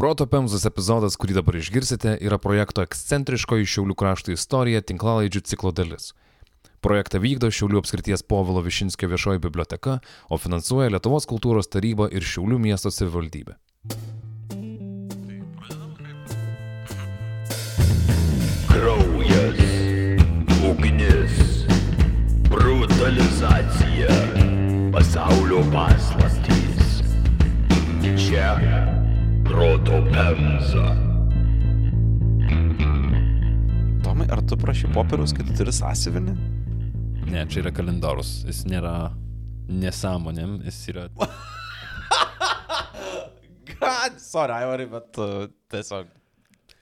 Proto Pemzos epizodas, kurį dabar išgirsite, yra projekto ekscentriškoji Šiaulių krašto istorija tinklalaidžių ciklo dalis. Projektą vykdo Šiaulių apskrities Povilo Višinskio viešoji biblioteka, o finansuoja Lietuvos kultūros taryba ir Šiaulių miesto savivaldybė. Kraujas, ugnis, brutalizacija, pasaulio paslaptys. Čia proto pemza. Tomai, ar tu prašy popieriaus, kad tu turi sąsiuvinį? Ne, čia yra kalendorius. Jis nėra nesąmonėm, jis yra... God, sorry, Aivarai, bet uh, tiesiog.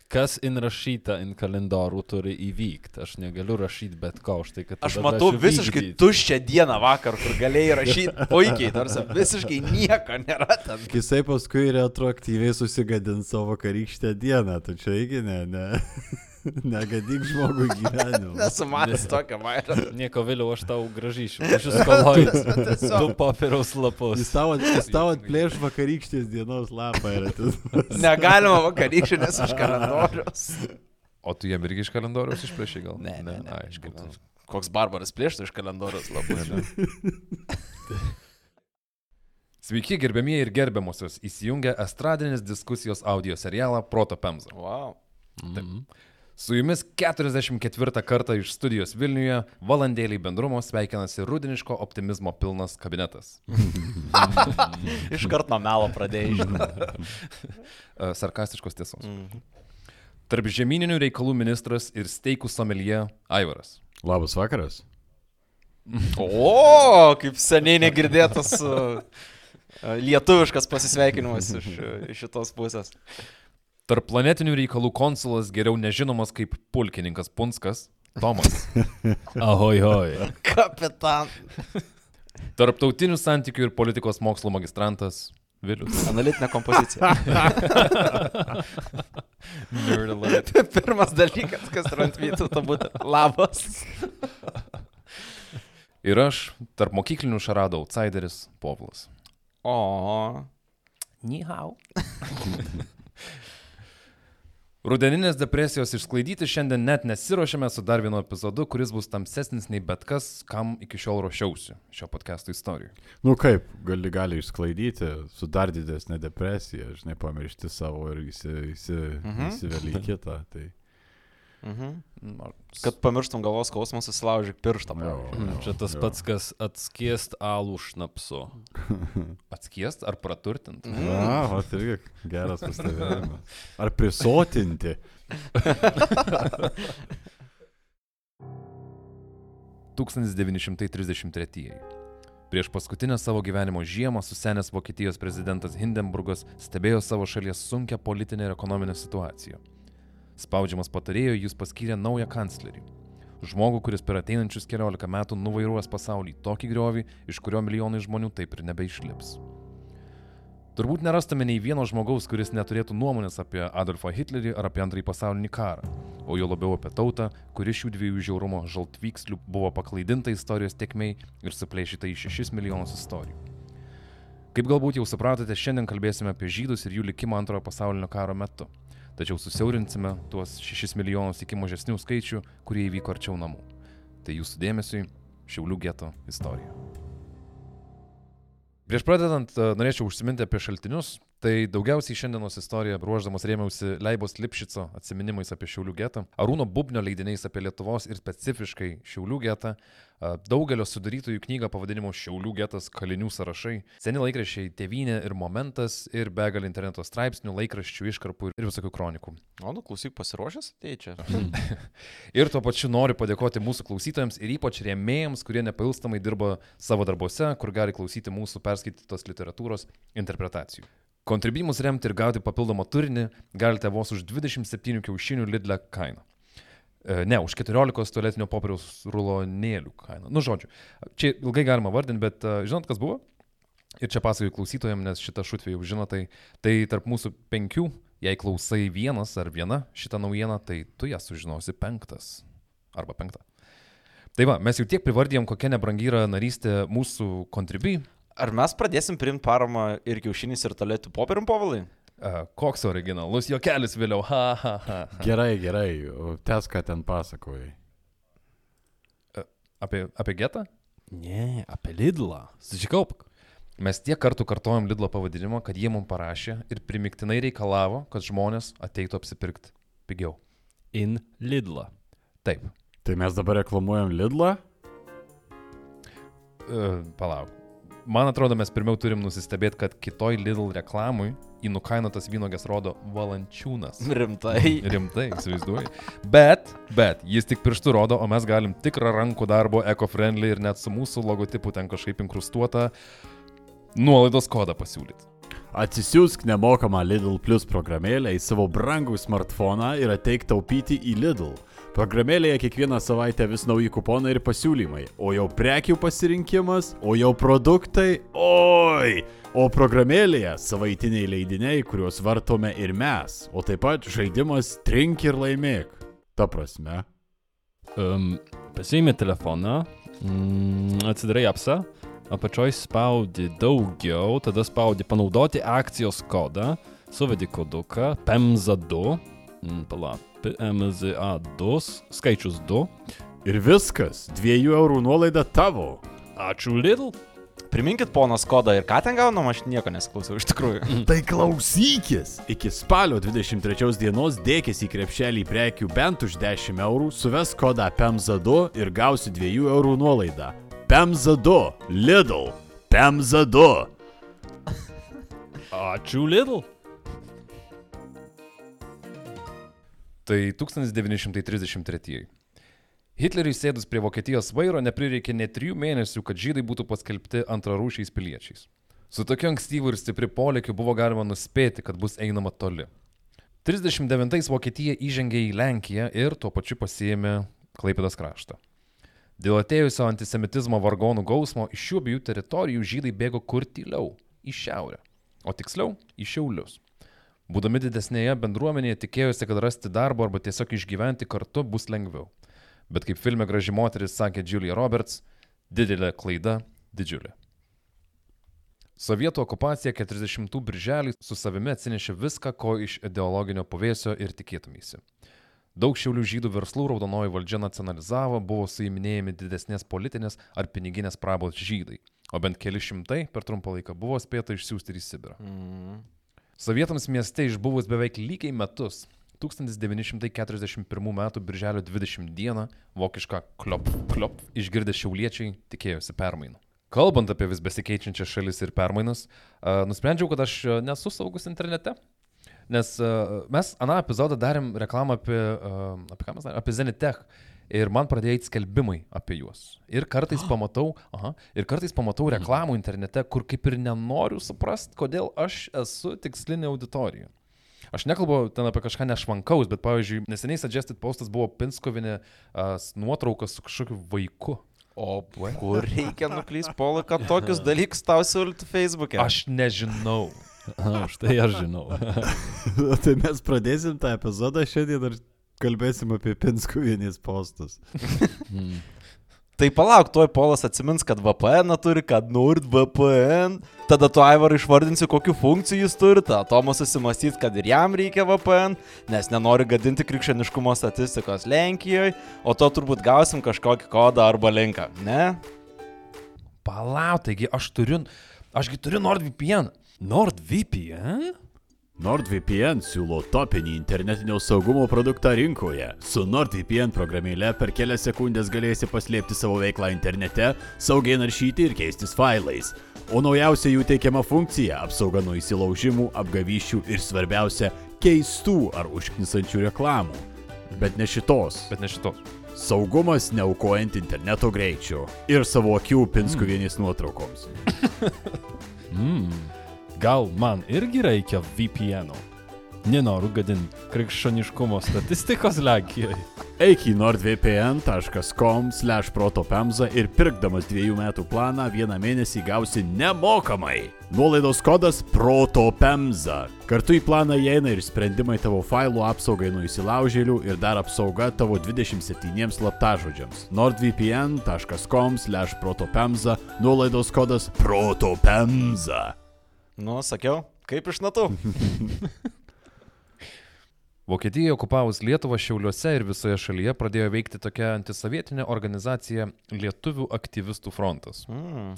Kas inrašyta in kalendorių turi įvykti. Aš negaliu rašyti bet ko už tai, kad... Aš matau visiškai vykdyt. tuščią dieną vakar, kur galėjai rašyti puikiai, tarsi visiškai nieko nėra ten. Jisai paskui retroaktyviai susigadins savo vakarykštę dieną, tu čia irgi ne, ne, negadyk žmogui gyvenimą. Nesu matęs tokio vairo. Nieko vėliau aš tau gražyšiu. Aš jūs kolojus. Du popieriaus lapus. Jis tavo, jis tavo atplėš vakarykštės dienos lapą ir atiduos. Negalima vakarykščių, nes iš kalendorius. O tu jam irgi iš kalendoriaus išplėšiai gal? Ne, ne, ne, Ai, iš kalendoriaus. Koks barbaras plėštų iš kalendorius labai. Sveiki, gerbėmieji ir gerbiamosios, įsijungia estradinės diskusijos audio serialą Proto Pemza. Wow. Mhm. Su jumis 44 kartą iš studijos Vilniuje valandėlį bendrumo sveikinasi rudiniško optimizmo pilnas kabinetas. Iš karto nuo melo pradėjai, žinai. Sarkastiškos tiesos. Mhm. Tarp žemyninių reikalų ministras ir steikų somelie Aivaras. Labas vakaras. O, kaip seniai negirdėtas lietuviškas pasisveikinimas iš, iš šitos pusės. Tarp planetinių reikalų konsulas geriau nežinomas kaip pulkininkas Punskas Tomas. Ahoj, hoj. Kapitan. Tarptautinių santykių ir politikos mokslo magistrantas Vilius. Analitinė kompozicija. Nerd alert. Pirmas dalykas, kas yra ant vytų, būtų labas. Ir aš, tarp mokyklinių šarado outsideris Povlas. O. Nihau. Rudeninės depresijos išsklaidyti šiandien net nesiuošiame su dar vienu epizodu, kuris bus tamsesnis nei bet kas, kam iki šiol ruošiausi šio podcast'o istorijų. Nu kaip, gali, gali išsklaidyti su dar didesnė depresija, žinai, pamiršti savo ir įsi, įsi, Mhm. įsiveli kitą. Tai... Mhm. Kad pamirštum galvos skausmą, susilaužyk pirštą. Jo, jo, Čia tas jo. pats, kas atskiest alų šnapsu. Atskiest ar praturtint? Mhm. Na, o tai irgi geras pastebėjimas. Ar prisotinti? - 1933. Prieš paskutinę savo gyvenimo žiemą susenęs Vokietijos prezidentas Hindenburgas stebėjo savo šalies sunkę politinę ir ekonominę situaciją. Spaudžiamas patarėjo jis paskyrė naują kanclerį. Žmogų, kuris per ateinančius keliolika metų nuvairuos pasaulį tokį griovį, iš kurio milijonai žmonių taip ir nebeišlips. Turbūt nerastume nei vieno žmogaus, kuris neturėtų nuomonės apie Adolfą Hitlerį ar apie antrąjį pasaulinį karą, o jo labiau apie tautą, kuri šių dviejų žiaurumo žaltvykslių buvo paklaidinta istorijos tekmei ir suplėšyta į 6 milijonus istorijų. Kaip galbūt jau supratote, šiandien kalbėsime apie žydus ir jų likimą antrojo pasaulinio karo metu. Tačiau susiaurinsime tuos 6 milijonus iki mažesnių skaičių, kurie įvyko arčiau namų. Tai jūsų dėmesiui Šiaulių geto istorija. Prieš pradedant, e, norėčiau užsiminti apie šaltinius. Tai daugiausiai šiandienos istoriją ruoždamas rėmiausi Leibos Lipšico atsiminimais apie Šiaulių getą, Arūno Bubnio leidiniais apie Lietuvos ir specifiškai Šiaulių getą, daugelio sudarytojų knygą pavadinimu Šiaulių getas kalinių sąrašai, seni laikraščiai Tevinė ir Momentas ir begalė interneto straipsnių, laikraščių iškarpų ir visokių kronikų. O, nu, klausyk, pasiruošęs? Tai čia. Ir tuo pačiu noriu padėkoti mūsų klausytojams ir ypač rėmėjams, kurie nepailstamai dirba savo darbuose, kur gali klausyti mūsų perskaitytos literatūros interpretacijų. Kontribimus remti ir gauti papildomą turinį galite vos už 27 kiaušinių Lidle kainą. E, Ne, už 14 tualetinio popieriaus rulonėlių kainą. Nu, žodžiu, čia ilgai galima vardinti, bet e, žinot, kas buvo? Ir čia pasakoju klausytojams, nes šitą šutvį jau žino, tai, tai tarp mūsų penkių, jei klausai vienas ar viena šitą naujieną, tai tu ją sužinosi penktas. Arba penktą. Tai va, mes jau tiek privardėjom, kokia nebrangi yra narystė mūsų kontribi. Ar mes pradėsim priimti paramą ir kiaušinys, ir tolėtų popierium povalai? Koks originalus juokelis vėliau, ha, ha, ha. ha. Gerai, gerai, tes ką ten pasakojai. Apie, apie getą? Ne, apie Lidlą. Sužikaupk. Mes tiek kartų kartojom Lidlo pavadinimą, kad jie mums parašė ir primiktinai reikalavo, kad žmonės ateitų apsipirkti pigiau. In Lidlą. Taip, Tai mes dabar reklamuojam Lidlą? uh, palauk. Man atrodo, mes pirmiau turim nusistebėti, kad kitoj Lidl reklamui į nukainotas vynogės rodo valančiūnas. Rimtai. Rimtai, įsivaizduoju. Bet, bet, jis tik pirštų rodo, o mes galim tikrą rankų darbo, eco-friendly ir net su mūsų logotipu ten kažkaip inkrustuotą nuolaidos kodą pasiūlyti. Atsisiųsk nemokamą Lidl Plus programėlę į savo brangų smartfoną ir ateik taupyti į Lidl. Programėlėje kiekvieną savaitę vis nauji kuponai ir pasiūlymai, o jau prekių pasirinkimas, o jau produktai, oi! O programėlėje savaitiniai leidiniai, kuriuos vartome ir mes, o taip pat žaidimas Trink ir laimėk. Ta prasme. Um, Pasiimi telefoną, mm, atsidarai apsą, apačioj spaudi daugiau, tada spaudi panaudoti akcijos kodą, suvedi koduką, PEMZA2, mm, pala, PMZA2, skaičius 2. Ir viskas, 2 eurų nuolaida tavo. Ačiū Lidl. Priminkit ponas kodą ir ką ten gaunam, aš nieko nesiklausiau iš tikrųjų. Tai klausykis! Iki spalio 23 dienos dėkis į krepšelį prekių bent už 10 eurų, suves kodą PEMZA2 ir gausi 2 eurų nuolaidą. PEMZA2, Lidl, PEMZA2. Ačiū Lidl. Tai 1933. Hitleriui sėdus prie Vokietijos vairo neprireikė net trijų mėnesių, kad žydai būtų paskelbti antrarūšiais piliečiais. Su tokiu ankstyvu ir stipri polėkiu buvo galima nuspėti, kad bus einama toli. 39 Vokietija įžengė į Lenkiją ir tuo pačiu pasiėmė Klaipėdos kraštą. Dėl atėjusio antisemitizmo vargonų gausmo iš šių abiejų teritorijų žydai bėgo kur tyliau - į šiaurę, o tiksliau - į šiaulius. Būdami didesnėje bendruomenėje tikėjosi, kad rasti darbo arba tiesiog išgyventi kartu bus lengviau. Bet kaip filme Graži moteris sakė Julia Roberts, didelė klaida - didžiulė. Sovietų okupacija 40 birželį su savimi atsinešė viską, ko iš ideologinio pavėsio ir tikėtumėsi. Daug šiaulių žydų verslų raudonoji valdžia nacionalizavo, buvo suiminėjami didesnės politinės ar piniginės prabos žydai, o bent keli šimtai per trumpą laiką buvo spėta išsiųsti į Sibirą. Mm. Sovietams mieste išbuvus beveik lygiai metus, 1941 m. birželio 20 d. vokišką klop, klop išgirdę šiauliečiai tikėjosi permainų. Kalbant apie vis besikeičiančias šalis ir permainas, nusprendžiau, kad aš nesu saugus internete. Nes mes aną epizodą darėm reklamą apie, apie ką mes darėm, apie Zenitech. Ir man pradėjo eiti skelbimai apie juos. Ir kartais pamatau, aha, ir kartais pamatau reklamų internete, kur kaip ir nenoriu suprasti, kodėl aš esu tikslinė auditorija. Aš nekalbu ten apie kažką nešvankaus, bet pavyzdžiui, neseniai suggested postas buvo Pinskovinė uh, nuotrauka su kažkokiu vaiku. O kur reikia nuklysti polą, kad tokius dalykus tau siūlytų Facebook'e? Aš nežinau. A, štai aš žinau. tai mes pradėsim tą epizodą šiandien ir kalbėsim apie Pinskuvienės postus. Mm. Tai palauk, tuoj polas atsimins, kad VPN turi, kad NordVPN. Tada tu Aivar išvardinsi, kokiu funkcijų jis turi, tada Tomas susimastys, kad ir jam reikia VPN, nes nenori gadinti krikščioniškumo statistikos Lenkijoje, o to turbūt gausim kažkokį kodą arba linką, ne? Palauk, taigi aš turiu, ašgi turiu NordVPN. NordVPN? NordVPN siūlo topinį internetinio saugumo produktą rinkoje. Su NordVPN programėle per kelias sekundės galėsi paslėpti savo veiklą internete, saugiai naršyti ir keistis failais. O naujausia jų teikiama funkcija - apsauga nuo įsilaužimų, apgavyščių ir svarbiausia - keistų ar užknisančių reklamų. Bet ne šitos. Bet ne šitos. Saugumas neaukojant interneto greičio ir savo akių Pinskuvienės nuotraukoms. Mm. Gal man irgi reikia VPN? -o? Nenoriu gadinti krikščioniškumo statistikos Lenkijoje. Eik į nordvpn.com slash protopemza ir pirkdamas dviejų metų planą vieną mėnesį gausi nemokamai. Nuolaidos kodas protopemza. Kartu į planą įeina ir sprendimai tavo failų apsaugai nuo įsilaužėlių ir dar apsauga tavo 27 slaptažodžiams. nordvpn.com slash protopemza. Nuolaidos kodas protopemza. Nu, sakiau, Kaip iš natų? Vokietijai okupavus Lietuvą Šiauliuose ir visoje šalyje pradėjo veikti tokia antisovietinė organizacija Lietuvių aktyvistų frontas. Mm.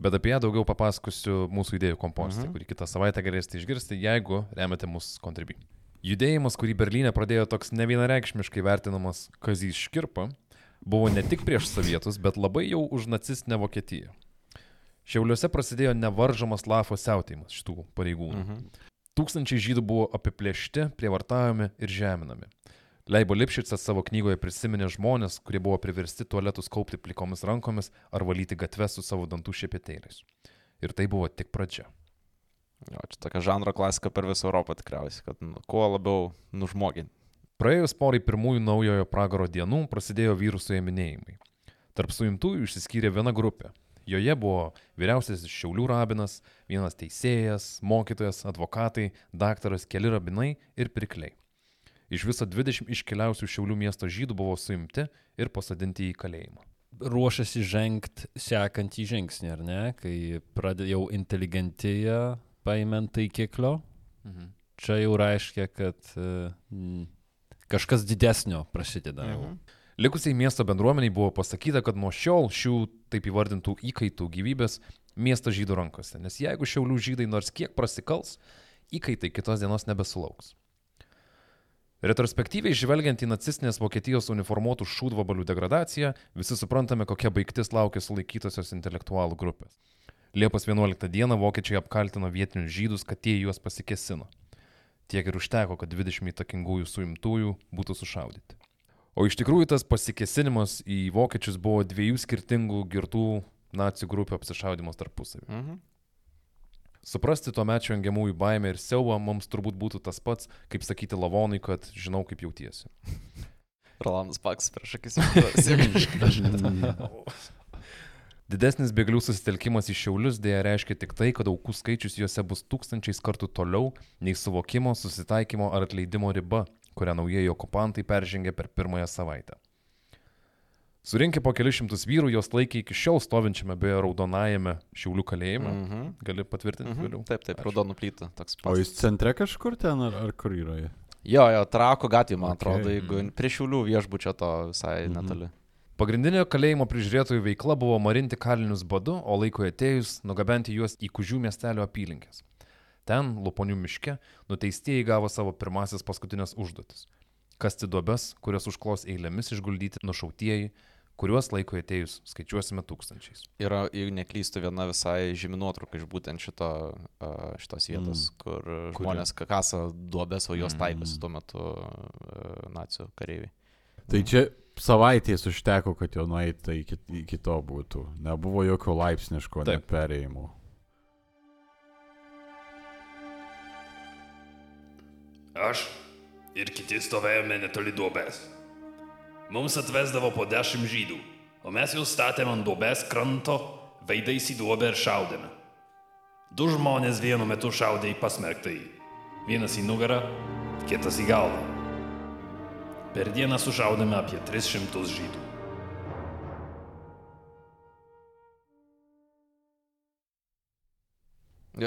Bet apie ją daugiau papasakosiu mūsų idėjų kompostui, mhm. kurį kitą savaitę galėsite išgirsti, jeigu remiate mus kontribį. Judėjimas, kurį Berlyne pradėjo toks nevienareikšmiškai vertinamas Kazys Škirpa, buvo ne tik prieš sovietus, bet labai jau už nacistinę Vokietiją. Šiauliuose prasidėjo nevaržomas lafo siautėjimas šitų pareigūnų. Mhm. Tūkstančiai žydų buvo apiplėšti, prievartaujami ir žeminami. Leibo Lipšicas savo knygoje prisiminė žmonės, kurie buvo priversti tualetus kaupti plikomis rankomis ar valyti gatves su savo dantų šepetėliais. Ir tai buvo tik pradžia. Jo, čia tokia žanro klasika per visą Europą tikriausiai, kad nu, kuo labiau nužmoginti. Praėjus porai pirmųjų naujojo pragaro dienų prasidėjo vyrų suėminėjimai. Tarp suimtųjų išsiskyrė viena grupė Joje buvo vyriausiasis Šiaulių rabinas, vienas teisėjas, mokytojas, advokatai, daktaras, keli rabinai ir pirkliai. Iš viso 20 iškeliausių Šiaulių miesto žydų buvo suimti ir pasadinti į kalėjimą. Ruošiasi žengti sekantį žingsnį, ar ne? Kai pradėjau inteligentiją paimant taikėklio, mhm. čia jau reiškia, kad uh, kažkas didesnio prasideda. Mhm. Likusiai miesto bendruomeniai buvo pasakyta, kad nuo šiol šių taip įvardintų įkaitų gyvybės miestas žydų rankose, nes jeigu šiaulių žydai nors kiek prasikals, įkaitai kitos dienos nebesulauks. Retrospektyviai žvelgiant į nacistinės Vokietijos uniformuotų šūdvabalių degradaciją, visi suprantame, kokia baigtis laukia sulaikytosios intelektualų grupės. Liepos 11 dieną vokiečiai apkaltino vietinius žydus, kad tie juos pasikesino. Tiek ir užteko, kad 20 įtakingųjų suimtųjų būtų sušaudyti. O iš tikrųjų tas pasikesinimas į vokiečius buvo dviejų skirtingų girtų nacijų grupių apsišaudimas tarpusavį. Mhm. Suprasti tuo mečiu engiamųjų baimę ir siaubą mums turbūt būtų tas pats, kaip sakyti lavonui, kad žinau, kaip jautiesi. Rolandas Paks prieš akis. Didesnis bėglių susitelkimas į šiaulius dėja reiškia tik tai, kad aukų skaičius juose bus tūkstančiais kartų toliau nei suvokimo, susitaikymo ar atleidimo riba, kurią naujieji okupantai peržengė per pirmąją savaitę. Surinkę po kelius šimtus vyrų, jos laikė iki šiol stovinčiame beje raudonajame Šiaulių kalėjime. Mm -hmm. Gali patvirtinti mm -hmm. vėliau. Taip, taip, raudonų plytų. O jis centre kažkur ten ar, ar kur yra? Jo, jo, trako gatvė, man okay. atrodo, jeigu -hmm. prie Šiaulių viešbučio to visai mm -hmm. netoli. Pagrindinė kalėjimo prižiūrėtojų veikla buvo marinti kalinius badu, o laiko atėjus nugabenti juos į Kužių miestelio apylinkės. Ten, Luponių miške, nuteistieji gavo savo pirmasis paskutinės užduotis - kasti duobes, kurias užklos eilėmis išguldyti nušautieji, kuriuos laiko atėjus skaičiuosime tūkstančiais. Yra, jeigu neklystu, viena visai žymi nuotrauka iš būtent šito, šitos vietos, mm. kur žmonės Kuri? kasa duobės, o jos mm. taikosi tuo metu nacijų kareiviai. Tai čia savaitės užteko, kad jo nueiti iki, iki to būtų. Nebuvo jokio laipsniško perėjimo. Aš ir kiti stovėjome netoli duobės. Mums atvesdavo po dešimt žydų, o mes juos statėme ant duobės kranto, veidais į duobę ir šaudėme. Du žmonės vienu metu šaudė į pasmerktai. Vienas į nugarą, kitas į galvą. Per dieną sušaudėme apie 300 žydų.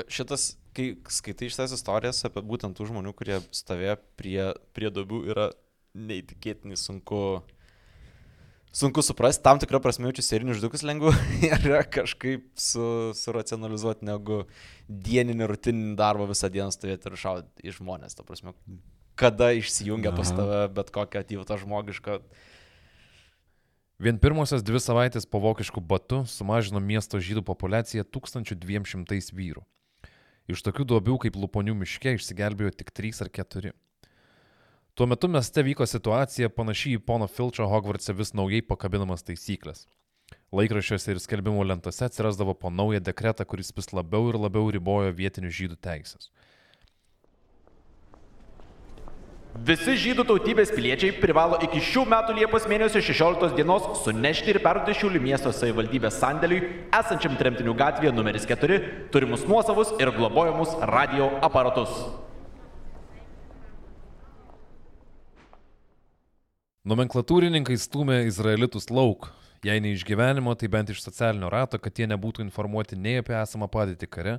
Šitas kai skaitai šitas istorijas apie būtent tų žmonių, kurie stovėjo prie, prie duobių, yra neįtikėtinai sunku, sunku suprasti, tam tikrą prasme jaučiu serinius žudikus lengviau yra kažkaip su, suracionalizuoti negu dieninį rutininį darbą visą dieną stovėti ir šaudyti į žmonės. Ta prasme, kada išsijungia Aha. pas tave bet kokią atjūtą žmogišką. Vien pirmosios dvi savaitės po vokiškų batų sumažino miesto žydų populiaciją 1200 vyrų. Iš tokių duobių kaip Luponių miške išsigelbėjo tik 3 ar 4. Tuo metu mieste vyko situacija panašiai į pono Filčio Hogvartse vis naujai pakabinamas taisyklės. Laikraščiuose ir skelbimų lentose atsirasdavo po naują dekretą, kuris vis labiau ir labiau ribojo vietinių žydų teisės. Visi žydų tautybės piliečiai privalo iki šių metų Liepos mėnesio 16 dienos sunešti ir perduoti Šiaulių miesto savivaldybės sandėliui esančiam Tremtinių gatvėje numeris 4 turimus nuosavus ir globojamus radio aparatus. Nomenklatūrininkai stumė izraelitus lauk, jei ne iš gyvenimo, tai bent iš socialinio rato, kad jie nebūtų informuoti nei apie esamą padėtį kare,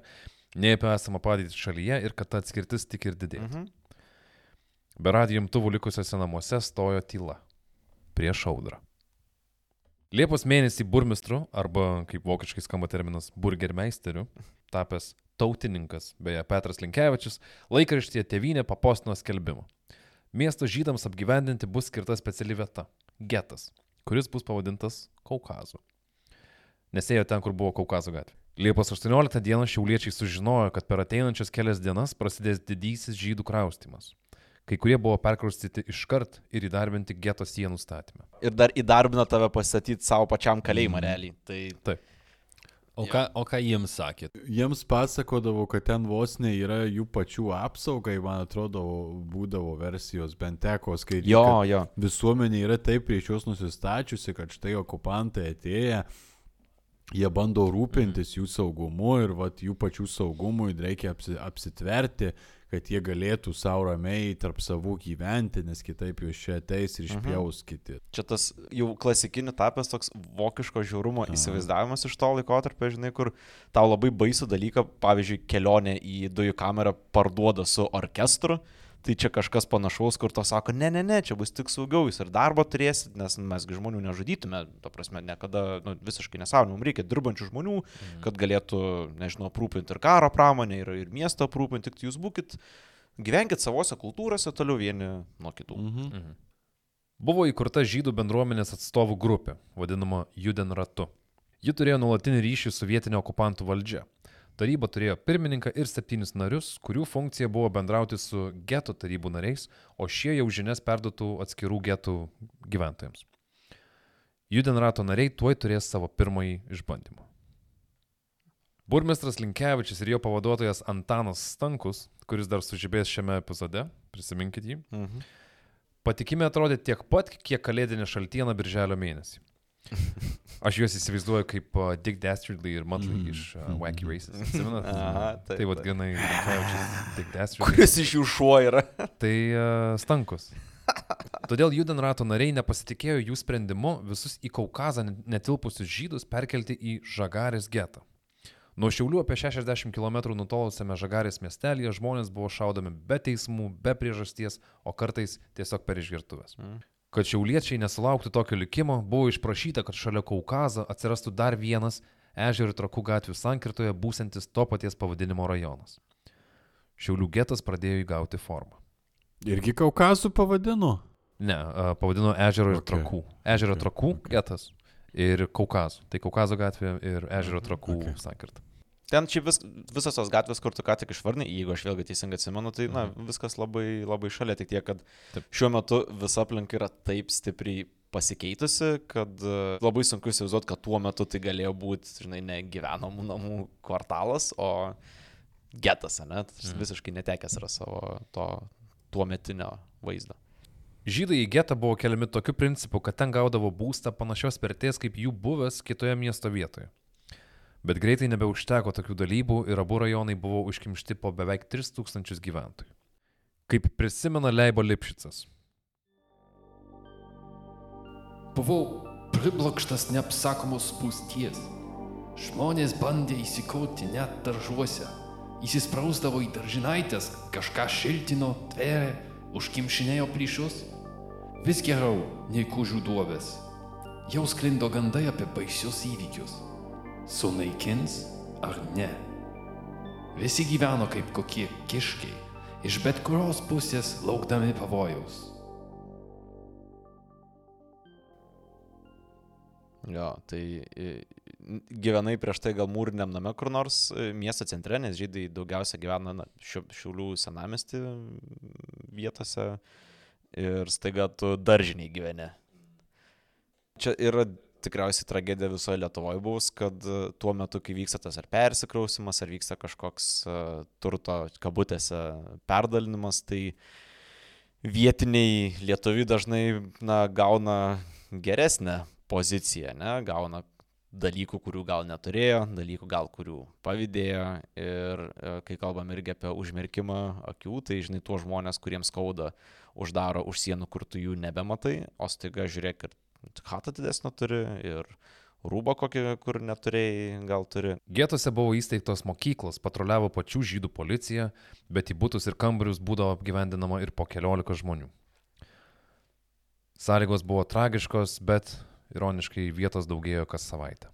nei apie esamą padėtį šalyje ir kad ta atskirtis tik ir didėja. Mhm. Be radijo imtuvų likusiuose namuose stojo tyla. Prieš audrą. Liepos mėnesį burmistru, arba kaip vokiškai skamba terminas burgermeisteriu, tapęs tautininkas, beje Petras Linkevičius, laikraštyje Tevinė papostino skelbimą. Miesto žydams apgyvendinti bus skirta speciali vieta - getas, kuris bus pavadintas Kaukazu. Nesėjo ten, kur buvo Kaukazo gatvė. Liepos 18 dieną šiauliečiai sužinojo, kad per ateinančias kelias dienas prasidės didysis žydų kraustimas. Kai kurie buvo perkraustyti iškart ir įdarbinti geto sienų statymą. Ir dar įdarbina tave pasistatyti savo pačiam kalėjimą realiai. Tai Taip. O ką, o ką jiems sakėt? Jiems pasakodavo, kad ten vos ne yra jų pačių apsaugai, man atrodo, būdavo versijos, bent teko skaityti. jo, jo. Visuomenė yra taip prieš juos nusistačiusi, kad štai okupantai atėję, jie bando rūpintis jų saugumu ir vat, jų pačių saugumui reikia apsi, apsitverti, kad jie galėtų savo ramiai tarp savų gyventi, nes kitaip juos čia ateis ir išpjaus kiti. Čia tas jau klasikiniu tapęs toks vokiško žiaurumo įsivaizdavimas iš to laikotarpio, žinai, kur tau labai baisų dalyką, pavyzdžiui, kelionė į dujų kamerą parduoda su orkestru. Tai čia kažkas panašaus, kur to sako, ne, ne, ne, čia bus tik saugiau, jūs ir darbo turėsit, nes mesgi žmonių nežudytume, ta prasme, niekada nu, visiškai nesąmonė, mums reikia dirbančių žmonių, mm. kad galėtų, nežinau, aprūpinti ir karo pramonę, ir, ir miesto aprūpinti, tik jūs būkit, gyvenkit savose kultūrose toliau vieni nuo kitų. Mhm. Buvo įkurta žydų bendruomenės atstovų grupė, vadinama Juden ratu. Ji turėjo nuolatinį ryšį su vietinio okupantų valdžia. Taryba turėjo pirmininką ir septynis narius, kurių funkcija buvo bendrauti su geto tarybų nariais, o šie jau žinias perduotų atskirų getų gyventojams. Judenrato nariai tuoj turės savo pirmąjį išbandymą. Burmistras Linkevičius ir jo pavaduotojas Antanas Stankus, kuris dar sužibės šiame epizode, prisiminkit jį, Mhm. patikimi atrodė tiek pat, kiek kalėdinė šaltiena birželio mėnesį. Aš juos įsivaizduoju kaip uh, Dick Dastardly ir Muttley mm. iš uh, Wacky Races. Atsimenat? Aha, taip, Tai vad ganai Dick Dastardly. Kuris iš jų šuo yra? Tai uh, stankus. Todėl Judenrato nariai nepasitikėjo jų sprendimu visus į Kaukazą netilpusius žydus perkelti į Žagarės getą. Nuo Šiaulių apie 60 km nutolusiame Žagarės miestelėje žmonės buvo šaudomi be teismų, be priežasties, o kartais tiesiog per išgirtuvės. Mm. Kad šiauliečiai nesulauktų tokio likimo, buvo išprašyta, kad šalia Kaukazo atsirastų dar vienas ežerų ir trakų gatvių sankirtoje būsantis to paties pavadinimo rajonas. Šiaulių getas pradėjo įgauti formą. Irgi Kaukazų pavadino. Ne, pavadino ežero ir Okay. trakų. Ežero Okay. trakų getas ir Kaukazų. Tai Kaukazo gatvė ir ežero trakų Okay. sankirta. Ten čia vis, visos tos gatvės, kur tu ką tik išvarnai, jeigu aš vėlgi teisingai atsimenu, tai na, viskas labai, labai šalia, tik tiek, kad Taip. šiuo metu visa aplinka yra taip stipriai pasikeitusi, kad e, labai sunku įsivaizduoti, kad tuo metu tai galėjo būti, žinai, ne gyvenamų namų kvartalas, o getas, ne? Tas Mhm. visiškai netekęs yra savo to tuo metinio vaizdo. Žydai į getą buvo keliami tokiu principu, kad ten gaudavo būstą panašios vertės kaip jų buvęs kitoje miesto vietoje. Bet greitai nebeužteko tokių dalybų ir abu rajonai buvo užkimšti po beveik 3000 gyventojų. Kaip prisimena Leibo Lipšicas. Buvau priblokštas neapsakomos spūsties. Žmonės bandė įsikurti net daržuose. Įsisprausdavo į daržinaitės, kažką šiltino, tvėrė, užkimšinėjo plyšius. Vis geriau nei kužių duobės. Jau sklindo gandai apie baisius įvykius. Sunaikins ar ne? Visi gyveno kaip kokie kiškiai, iš bet kurios pusės laukdami pavojaus. Jo, tai e, gyvenai prieš tai gal mūriniam name kur nors e, miesto centre, nes žydai daugiausia gyvena na, šiulių senamesti vietose ir staiga tu daržiniai gyveni. Čia yra tikriausiai tragedija visoje Lietuvoje bus, kad e, tuo metu, kai vyksta tas ar persikrausimas, ar vyksta kažkoks uh, turto kabutėse perdalinimas, tai vietiniai lietuviai dažnai na, gauna geresnę poziciją, ne? gauna dalykų, kurių gal neturėjo, dalykų gal kurių pavydėjo ir e, kai kalbam irgi apie užmerkimą akių, tai žinai, tuos žmonės, kuriems skauda, uždaro už sienų, kur tu jų nebematai, o staiga žiūrėk ir chatą didesnį turi ir rūbą kokį, kur neturėjai, gal turi. Getuose buvo įsteigtos mokyklos, patruliavo pačių žydų policija, bet į būtus ir kambarius būdavo apgyvendinama ir po keliolika žmonių. Sąlygos buvo tragiškos, bet ironiškai vietos daugėjo kas savaitę.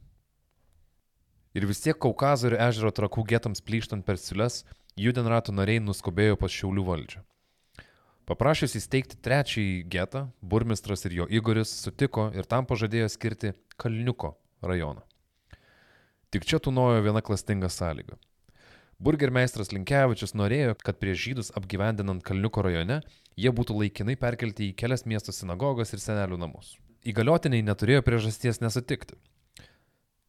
Ir vis tiek Kaukazo ir ežero trakų getams plyštant per siules, Judenrato nariai nuskubėjo pas Šiaulių valdžią. Paprašęs įsteigti trečiąjį getą, burmistras ir jo Igoris sutiko ir tam pažadėjo skirti Kalniuko rajoną. Tik čia tūnojo viena klastinga sąlyga. Burgermeistras Linkevičius norėjo, kad prieš žydus apgyvendinant Kalniuko rajone jie būtų laikinai perkelti į kelias miesto sinagogas ir senelių namus. Įgaliotiniai neturėjo priežasties nesutikti.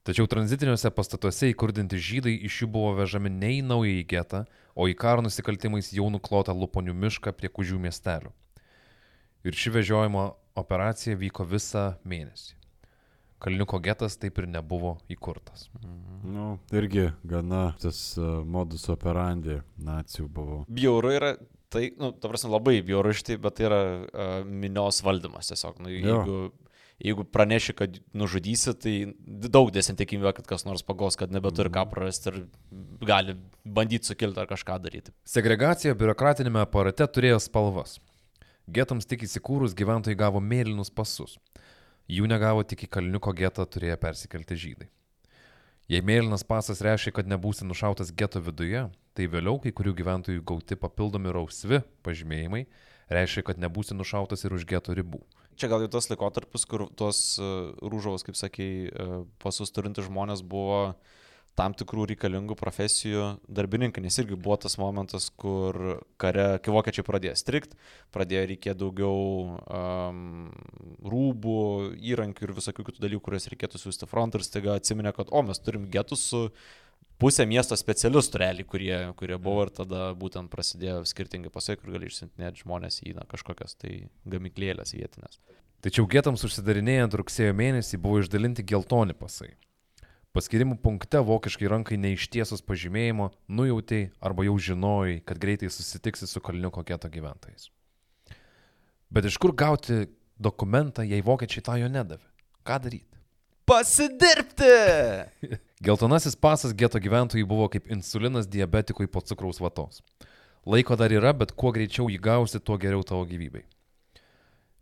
Tačiau tranzitiniuose pastatuose įkurdinti žydai iš jų buvo vežami ne į naująjį getą, o į karo nusikaltimais jau nuklotą Luponių mišką prie Kužių miestelių. Ir ši vežiojimo operacija vyko visą mėnesį. Kalniuko getas taip ir nebuvo įkurtas. Nu, irgi gana tas uh, modus operandi nacijų buvo. Bjauru yra, tai, nu, ta prasme, labai bjauru iš tai, bet tai yra uh, minios valdymas tiesiog. Nu, Jo. Jeigu, praneši, kad nužudysi, tai daug desnė tikimybė, kad kas nors pagos, kad nebeturi ką prarasti ir gali bandyti sukilti ar kažką daryti. Segregacija biurokratinėme aparate turėjo spalvas. Getams tik įsikūrus gyventojai gavo mėlynus pasus. Jų negavo tik į Kalniuko getą turėję persikelti žydai. Jei mėlynas pasas reiškia, kad nebūsi nušautas geto viduje, tai vėliau kai kurių gyventojų gauti papildomi rausvi pažymėjimai reiškia, kad nebūsi nušautas ir už geto ribų. Čia gal jau tas laikotarpis, kur tuos uh, rūžavos, kaip sakei, uh, pasus turinti žmonės buvo tam tikrų reikalingų profesijų darbininkai, nes irgi buvo tas momentas, kur kare, kai vokiečiai pradėjo strikt, pradėjo reikėti daugiau um, rūbų, įrankių ir visokių kitų dalykų, kuriuos reikėtų siūsti frontą ir staiga atsiminė, kad o, mes turim getus su pusė miesto specialistų realiai, kurie, kurie buvo ir tada būtent prasidėjo skirtingi pasai, kur gali išsintinėti žmonės į na, kažkokias tai gamiklėlės vietinės. Tačiau getams užsidarinėjant rugsėjo mėnesį buvo išdalinti geltoni pasai. Paskirimų punkte vokiškai rankai neištiesus pažymėjimo nujautai arba jau žinojai, kad greitai susitiksi su Kalniuko geto gyventojais. Bet iš kur gauti dokumentą, jei vokiečiai tą jo nedavė? Ką daryti? Pasidirbti! Geltonasis pasas geto gyventojai buvo kaip insulinas diabetikui po cukraus vatos. Laiko dar yra, bet kuo greičiau jį gausi, tuo geriau tavo gyvybei.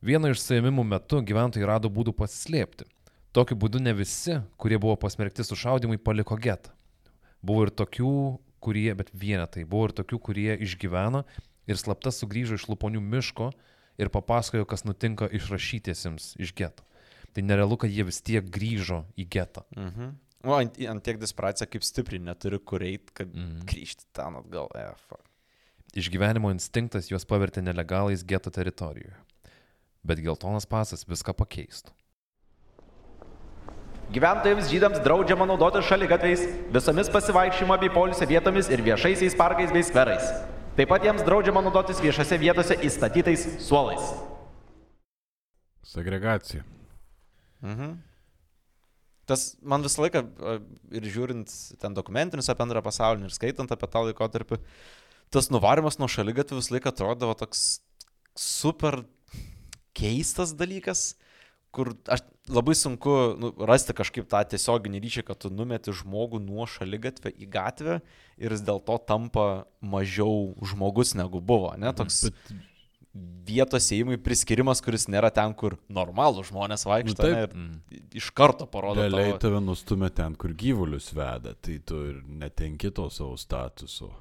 Vieno iš suėmimų metu gyventojai rado būdų pasislėpti. Tokiu būdu ne visi, kurie buvo pasmerkti sušaudimui, paliko getą. Buvo ir tokių, kurie, bet vienetai, buvo ir tokių, kurie išgyveno ir slapta sugrįžo iš Luponių miško ir papasakojo, kas nutinka išrašytiesiems iš geto. Tai nerealu, kad jie vis tiek grįžo į getą. Mhm. O ant, ant tiek disparacija, kaip stipriai neturi kur eiti, kad mm. grįžti ten atgal. E, fuck. Išgyvenimo instinktas juos pavertė nelegalais geto teritorijoje. Bet geltonas pasas viską pakeistų. Gyventojams žydams draudžiama naudoti šaligatviais, visomis pasivaikščiojimo bei polisio vietomis ir viešaisiais parkais bei skverais. Taip pat jiems draudžiama naudotis viešose vietose įstatytais suolais. Segregacija. Mhm. Tas man visą laiką ir žiūrint ten dokumentinius apie antrą pasaulį ir skaitant apie tą laikotarpį, tas nuvarimas nuo šalygatvių visą laiką atrodavo toks super keistas dalykas, kur aš labai sunku nu, rasti kažkaip tą tiesioginį ryšį, kad tu numeti žmogų nuo šalygatvio į gatvę ir jis dėl to tampa mažiau žmogus negu buvo, ne? Toks Bet vietos įėjimui priskirimas, kuris nėra ten, kur normalų žmonės vaikšto, Nu, taip. ne, ir iš karto parodo realiai tavo... tave nustumia ten, kur gyvulius veda, tai tu ir netenki to savo statuso.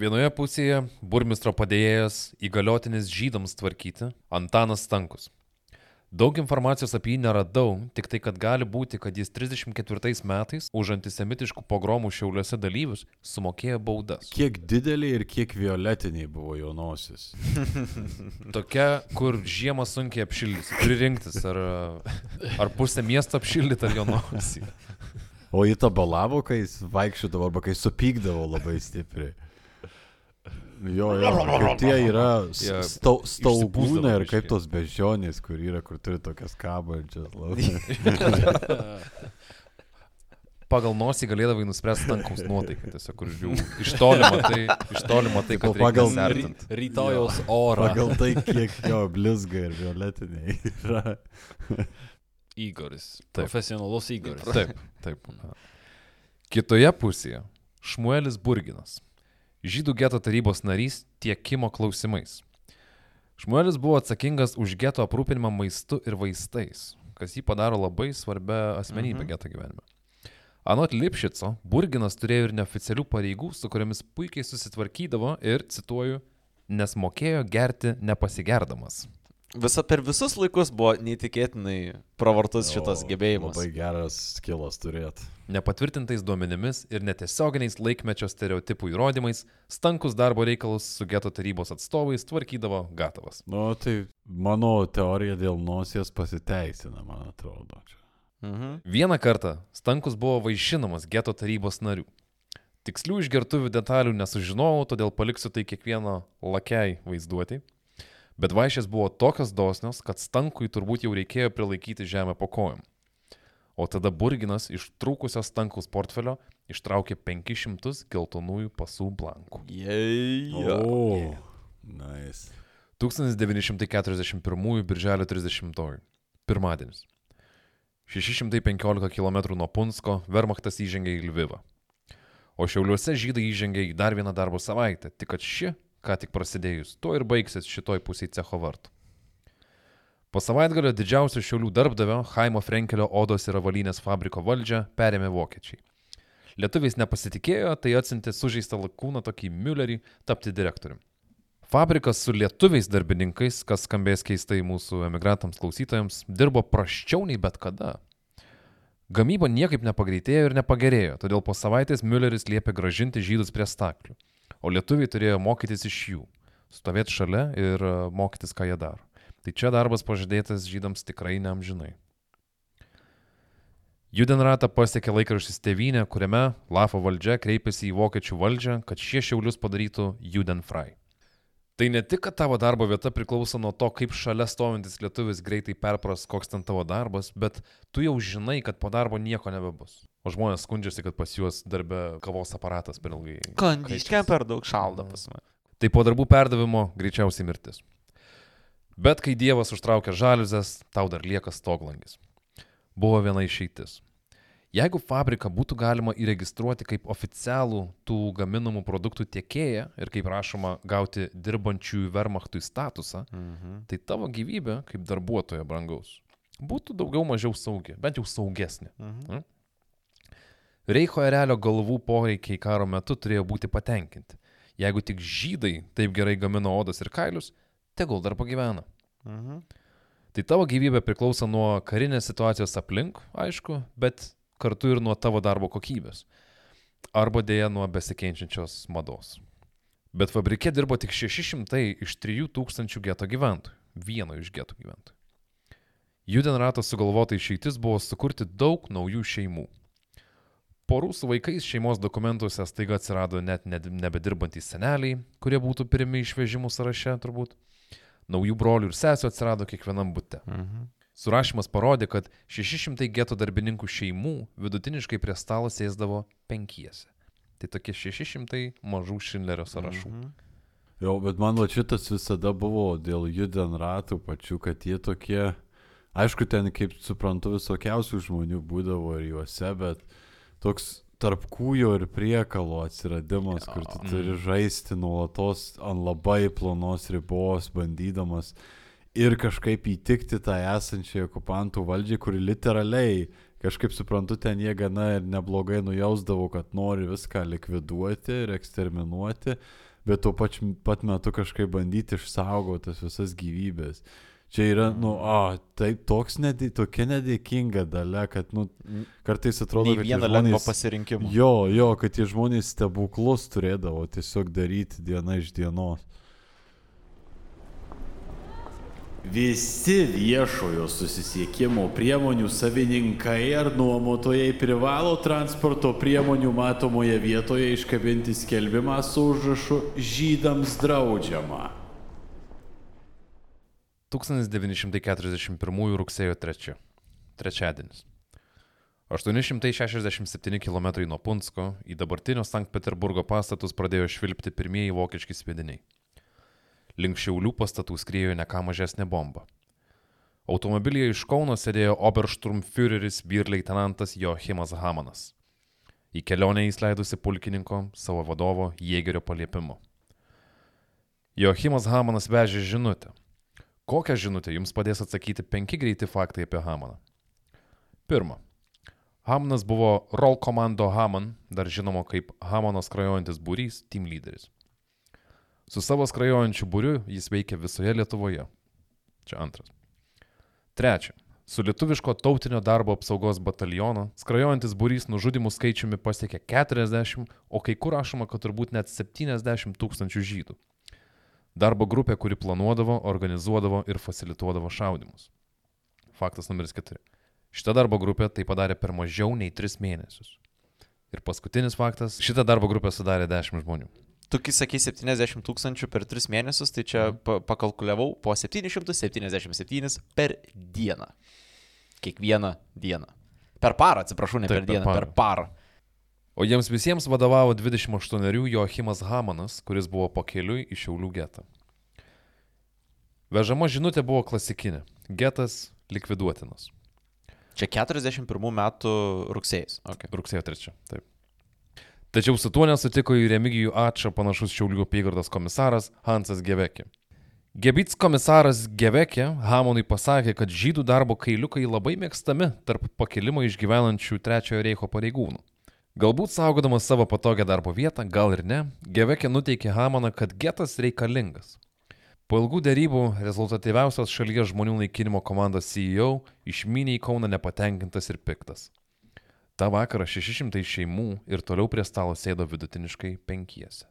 Vienoje pusėje burmistro padėjėjas įgaliotinis žydams tvarkyti Antanas Stankus. Daug informacijos apie jį neradau, tik tai, kad gali būti, kad jis 34 metais už antisemitiškų pogromų šiauliuose dalyvius sumokėjo baudas. Kiek dideliai ir kiek violetiniai buvo jaunosis. Tokia, kur žiemą sunkiai apšildysi. Turi rinktis, ar, ar pusę miesto apšildyti, ar nosį. O į tą balavo, kai jis vaikščiodavo arba kai supykdavo labai stipriai. Jo, jo, kaip tie yra stau, staugūnai ir kaip tos bežionės, kur yra, kur turi tokias kabančias. labai. Pagal nosį galėdavai nuspręsti tankaus nuotaiką, tiesiog kur žiū. Iš toli matai, iš toli matai, Tipo, kad pagal- rytojaus orą. Pagal tai, kiek jo blizga ir violetiniai yra. Igoris. Taip. Profesionalus Igoris. Taip, taip. Kitoje pusėje Šmuelis Burginas, žydų geto tarybos narys tiekimo klausimais. Šmuelis buvo atsakingas už geto aprūpinimą maistu ir vaistais, kas jį padaro labai svarbia asmenybė mhm. geto gyvenime. Anot Lipšico, Burginas turėjo ir neoficialių pareigų, su kuriamis puikiai susitvarkydavo ir, cituoju, nes mokėjo gerti nepasigerdamas. Visa per visus laikus buvo neįtikėtinai pravartus šitas gebėjimas. Labai geras skilas turėti. Nepatvirtintais duomenimis ir netiesioginiais laikmečio stereotipų įrodymais, stankus darbo reikalus su geto tarybos atstovais tvarkydavo gatavas. Nu, tai mano teorija dėl nosies pasiteisina, man atrodo. Mhm. Vieną kartą Stankus buvo vaišinamas geto tarybos narių. Tikslių išgertuvių detalių nesužinojau, todėl paliksiu tai kiekvieno lakiai vaizduoti. Bet vaišės buvo tokios dosnios, kad Stankui turbūt jau reikėjo prilaikyti žemę po kojom. O tada Burginas iš trūkusio Stankaus portfelio ištraukė 500 geltonųjų pasų blankų. Jei. O, nice. 1941 birželio 30. Pirmadienis. 615 km nuo Punsko Vermachtas įžengė į Lvivą. O Šiauliuose žydai įžengė į dar vieną darbo savaitę, tik kad ši, ką tik prasidėjus, to ir baigsis šitoj pusėje cecho vartų. Po savaitgalio didžiausio Šiaulių darbdavio Haimo Frenkelio odos ir avalynės fabriko valdžią perėmė vokiečiai. Lietuviais nepasitikėjo, tai atsintė sužeistą lakūną tokį Müllerį tapti direktoriumi. Fabrikas su lietuviais darbininkais, kas skambės keistai mūsų emigrantams klausytojams, dirbo praščiau nei bet kada. Gamyba niekaip nepagreitėjo ir nepagerėjo, todėl po savaitės Mülleris liepė gražinti žydus prie staklių, o lietuviai turėjo mokytis iš jų, stovėti šalia ir e, mokytis, ką jie daro. Tai čia darbas pažadėtas žydams tikrai neamžinai. Judenratą pasiekė laikraštis Tevinė, kuriame Lafo valdžia kreipėsi į vokiečių valdžią, kad šie šiaulius padarytų Judenfrei. Tai ne tik, kad tavo darbo vieta priklauso nuo to, kaip šalia stovintis lietuvis greitai perpras, koks ten tavo darbas, bet tu jau žinai, kad po darbo nieko nebebus. O žmonės skundžiasi, kad pas juos darbe kavos aparatas per ilgai. Kondiškiam per daug šalda pas mane. Tai po darbų perdavimo greičiausiai mirtis. Bet kai Dievas užtraukia žaliuzės, tau dar lieka stoglangis. Buvo viena išeitis. Jeigu fabriką būtų galima įregistruoti kaip oficialų tų gaminamų produktų tiekėją ir kaip rašoma gauti dirbančiųjų Wehrmachtui statusą, Mhm. tai tavo gyvybė kaip darbuotojo brangaus būtų daugiau mažiau saugi, bent jau saugesnė. Mhm. Reicho erelio galvų poreikiai karo metu turėjo būti patenkinti. Jeigu tik žydai taip gerai gamino odas ir kailius, tegul dar pagyvena. Mhm. Tai tavo gyvybė priklauso nuo karinės situacijos aplink, aišku, bet kartu ir nuo tavo darbo kokybės. Arba dėja nuo besikeičiančios mados. Bet fabrike dirbo tik 600 iš 3000 geto gyventojų. Vieno iš geto gyventojų. Judenrato sugalvota išeitis buvo sukurti daug naujų šeimų. Porų su vaikais šeimos dokumentuose staiga atsirado net ne- nebedirbantys seneliai, kurie būtų pirmi išvežimų sąraše turbūt. Naujų brolių ir sesijų atsirado kiekvienam bute. Mhm. Surašymas parodė, kad 600 geto darbininkų šeimų vidutiniškai prie stalo sėsdavo penkiese. Tai tokie 600 mažų Šindlerio sąrašų. Mhm. Jo, bet man va šitas visada buvo dėl judenratų pačių, kad jie tokie, aišku, ten, kaip suprantu, visokiausių žmonių būdavo ir juose, bet toks tarp kūjo ir priekalo atsiradimas, kur tu turi žaisti nuolatos ant labai plonos ribos, bandydamas ir kažkaip įtikti tą esančią okupantų valdžiai, kuri literaliai, kažkaip suprantu, ten jie gana ir neblogai nujausdavo, kad nori viską likviduoti ir eksterminuoti, bet tuo pačiu pat metu kažkaip bandyti išsaugoti tas visas gyvybės. Čia yra, nu, a, taip, toks nedė, tokia nedėkinga dalia, kad, nu, kartais atrodo, kad lengvo žmonės... pasirinkimo. Jo, jo, kad tie žmonės stebuklus turėdavo tiesiog daryti diena iš dienos. Visi viešojo susisiekimo priemonių savininkai ar nuomotojai privalo transporto priemonių matomoje vietoje iškabinti skelbimą su užrašu žydams draudžiama. 1941 rugsėjo 3. Trečiadienis. 867 km nuo Punsko į dabartinio Sankt Peterburgo pastatus pradėjo švilpti pirmieji vokiški sviediniai. Link šiaulių pastatų skriejo ne ką mažesnė bomba. Automobilyje iš Kauno sėdėjo Obersturmführeris vyr leitenantas Joachimas Hamanas. Į kelionę jis leidusi pulkininko, savo vadovo Jėgerio paliepimu. Joachimas Hamanas vežė žinutę. Kokią žinutę jums padės atsakyti penki greiti faktai apie Hamaną? Pirma. Hamanas buvo Roll komando Haman, dar žinomo kaip Hamano skrajojantis būrys, team lyderis. Su savo skrajojančiu būriu jis veikia visoje Lietuvoje. Čia antras. Trečia. Su lietuviško tautinio darbo apsaugos bataliono skrajojantis būrys nužudimų skaičiumi pasiekė 40, o kai kur rašoma, kad turbūt net 70 tūkstančių žydų. Darbo grupė, kuri planuodavo, organizuodavo ir facilituodavo šaudimus. Faktas numeris 4. Šita darbo grupė tai padarė per mažiau nei 3 mėnesius. Ir paskutinis faktas, šitą darbo grupę sudarė 10 žmonių. Tu kai sakai 70 tūkstančių per 3 mėnesius, tai čia pa pakalkuliavau po 777 per dieną. Kiekvieną dieną. Per parą, atsiprašau, ne Taip, per per dieną, per parą. O jiems visiems vadovavo 28-erių Joachimas Hamanas, kuris buvo pakeliui į Šiaulių getą. Vežama žinutė buvo klasikinė. Getas likviduotinas. Čia 41 metų rugsėjas. Okay. Rugsėjo 3. Taip. Tačiau su tuo nesutiko į Remigijų Atšą panašus Šiaulių apygardos komisaras Hansas Gevekė. Gebits komisaras Gevekė Hamonui pasakė, kad žydų darbo kailiukai labai mėgstami tarp pakilimo išgyvenančių Trečiojo Reicho pareigūnų. Galbūt saugodamas savo patogią darbo vietą, gal ir ne, Gevekė nuteikė Hamoną, kad getas reikalingas. Po ilgų dėrybų rezultatyviausios šalies žmonių naikinimo komandos CEO išmynė į Kauną nepatenkintas ir piktas. Ta vakarą 600 šeimų ir toliau prie stalo sėdo vidutiniškai penkiese.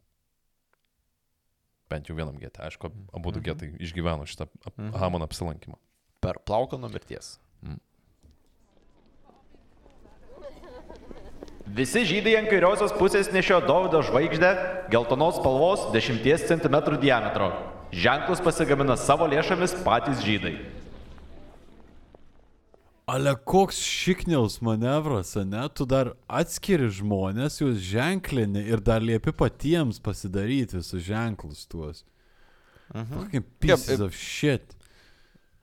Bent jau vienam getė, aišku, abu du getai išgyveno šitą ap- Hamono apsilankymą. Per plauką nuo mirties. Visi žydai ant kairiosios pusės nešio Dovido žvaigždę, geltonos spalvos 10 cm diametro. Ženklus pasigamina savo lėšomis patys žydai. Ale koks šikniaus manevras, ne? Tu dar atskiri žmonės, juos ženklini ir dar liepi patiems pasidaryti visus ženklus tuos. Fucking pieces Yep, of shit.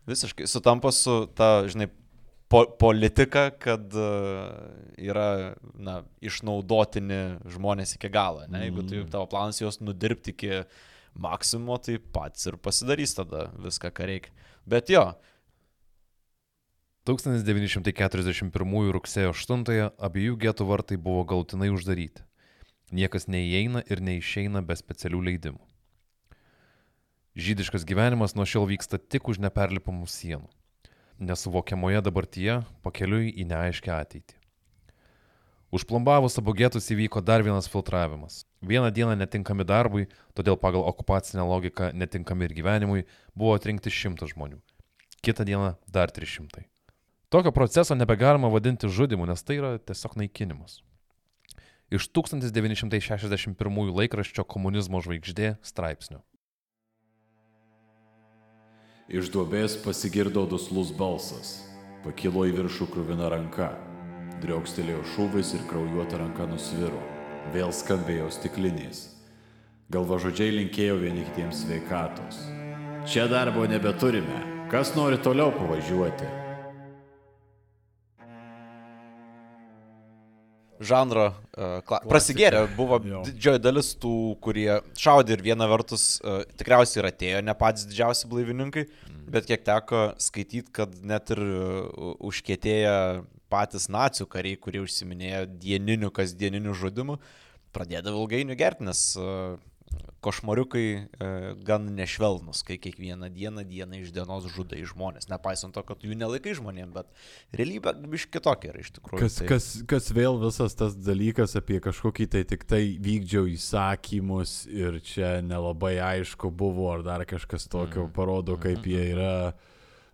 Visiškai sutampa su ta, žinai, po, politika, kad uh, yra, na, išnaudotini žmonės iki galo. Ne? Jeigu tu, tavo planas juos nudirbti iki maksimumo, tai pats ir pasidarys tada viską, ką reikia. Bet jo, 1941 rugsėjo 8 abiejų getų vartai buvo galutinai uždaryti. Niekas neįeina ir neišeina be specialių leidimų. Žydiškas gyvenimas nuo šiol vyksta tik už neperlipamų sienų. Nesuvokiamoje dabartyje pakeliui į neaiškę ateitį. Užplombavus abu getus įvyko dar vienas filtravimas. Vieną dieną netinkami darbui, todėl pagal okupacinę logiką netinkami ir gyvenimui, buvo atrinkti šimtas žmonių. Kitą dieną dar 300. Tokio proceso nebegalima vadinti žudimu, nes tai yra tiesiog naikinimas. Iš 1961 laikraščio komunizmo žvaigždė straipsnio. Iš duobės pasigirdo duslus balsas. Pakilo į viršų krūvina ranka. Driokstelėjo šūvis ir kraujuota ranka nusviro. Vėl skambėjo stiklinės. Galvažodžiai linkėjo vieni kitiems sveikatos. Čia darbo nebeturime. Kas nori toliau pavažiuoti? Žanro uh, kla... prasigėrė. Buvo didžioji dalis tų, kurie šaudė ir viena vertus uh, tikriausiai ir atėjo ne patys didžiausi blaivininkai, bet kiek teko skaityti, kad net ir uh, užkėtėję patys nacijų kariai, kurie užsiminėjo dieniniu, kasdieniniu žudimu, pradėdavo ilgainiui gerti, nes uh, košmariukai e, gan nešvelnus, kai kiekvieną dieną diena iš dienos žudai žmonės, nepaisant to, kad jų nelaikai žmonėm, bet realybė biš kitokia yra iš tikrųjų. Kas, tai- kas, kas vėl visas tas dalykas apie kažkokį tai tik tai vykdžiau įsakymus ir čia nelabai aišku buvo, ar dar kažkas tokio parodo, kaip jie yra,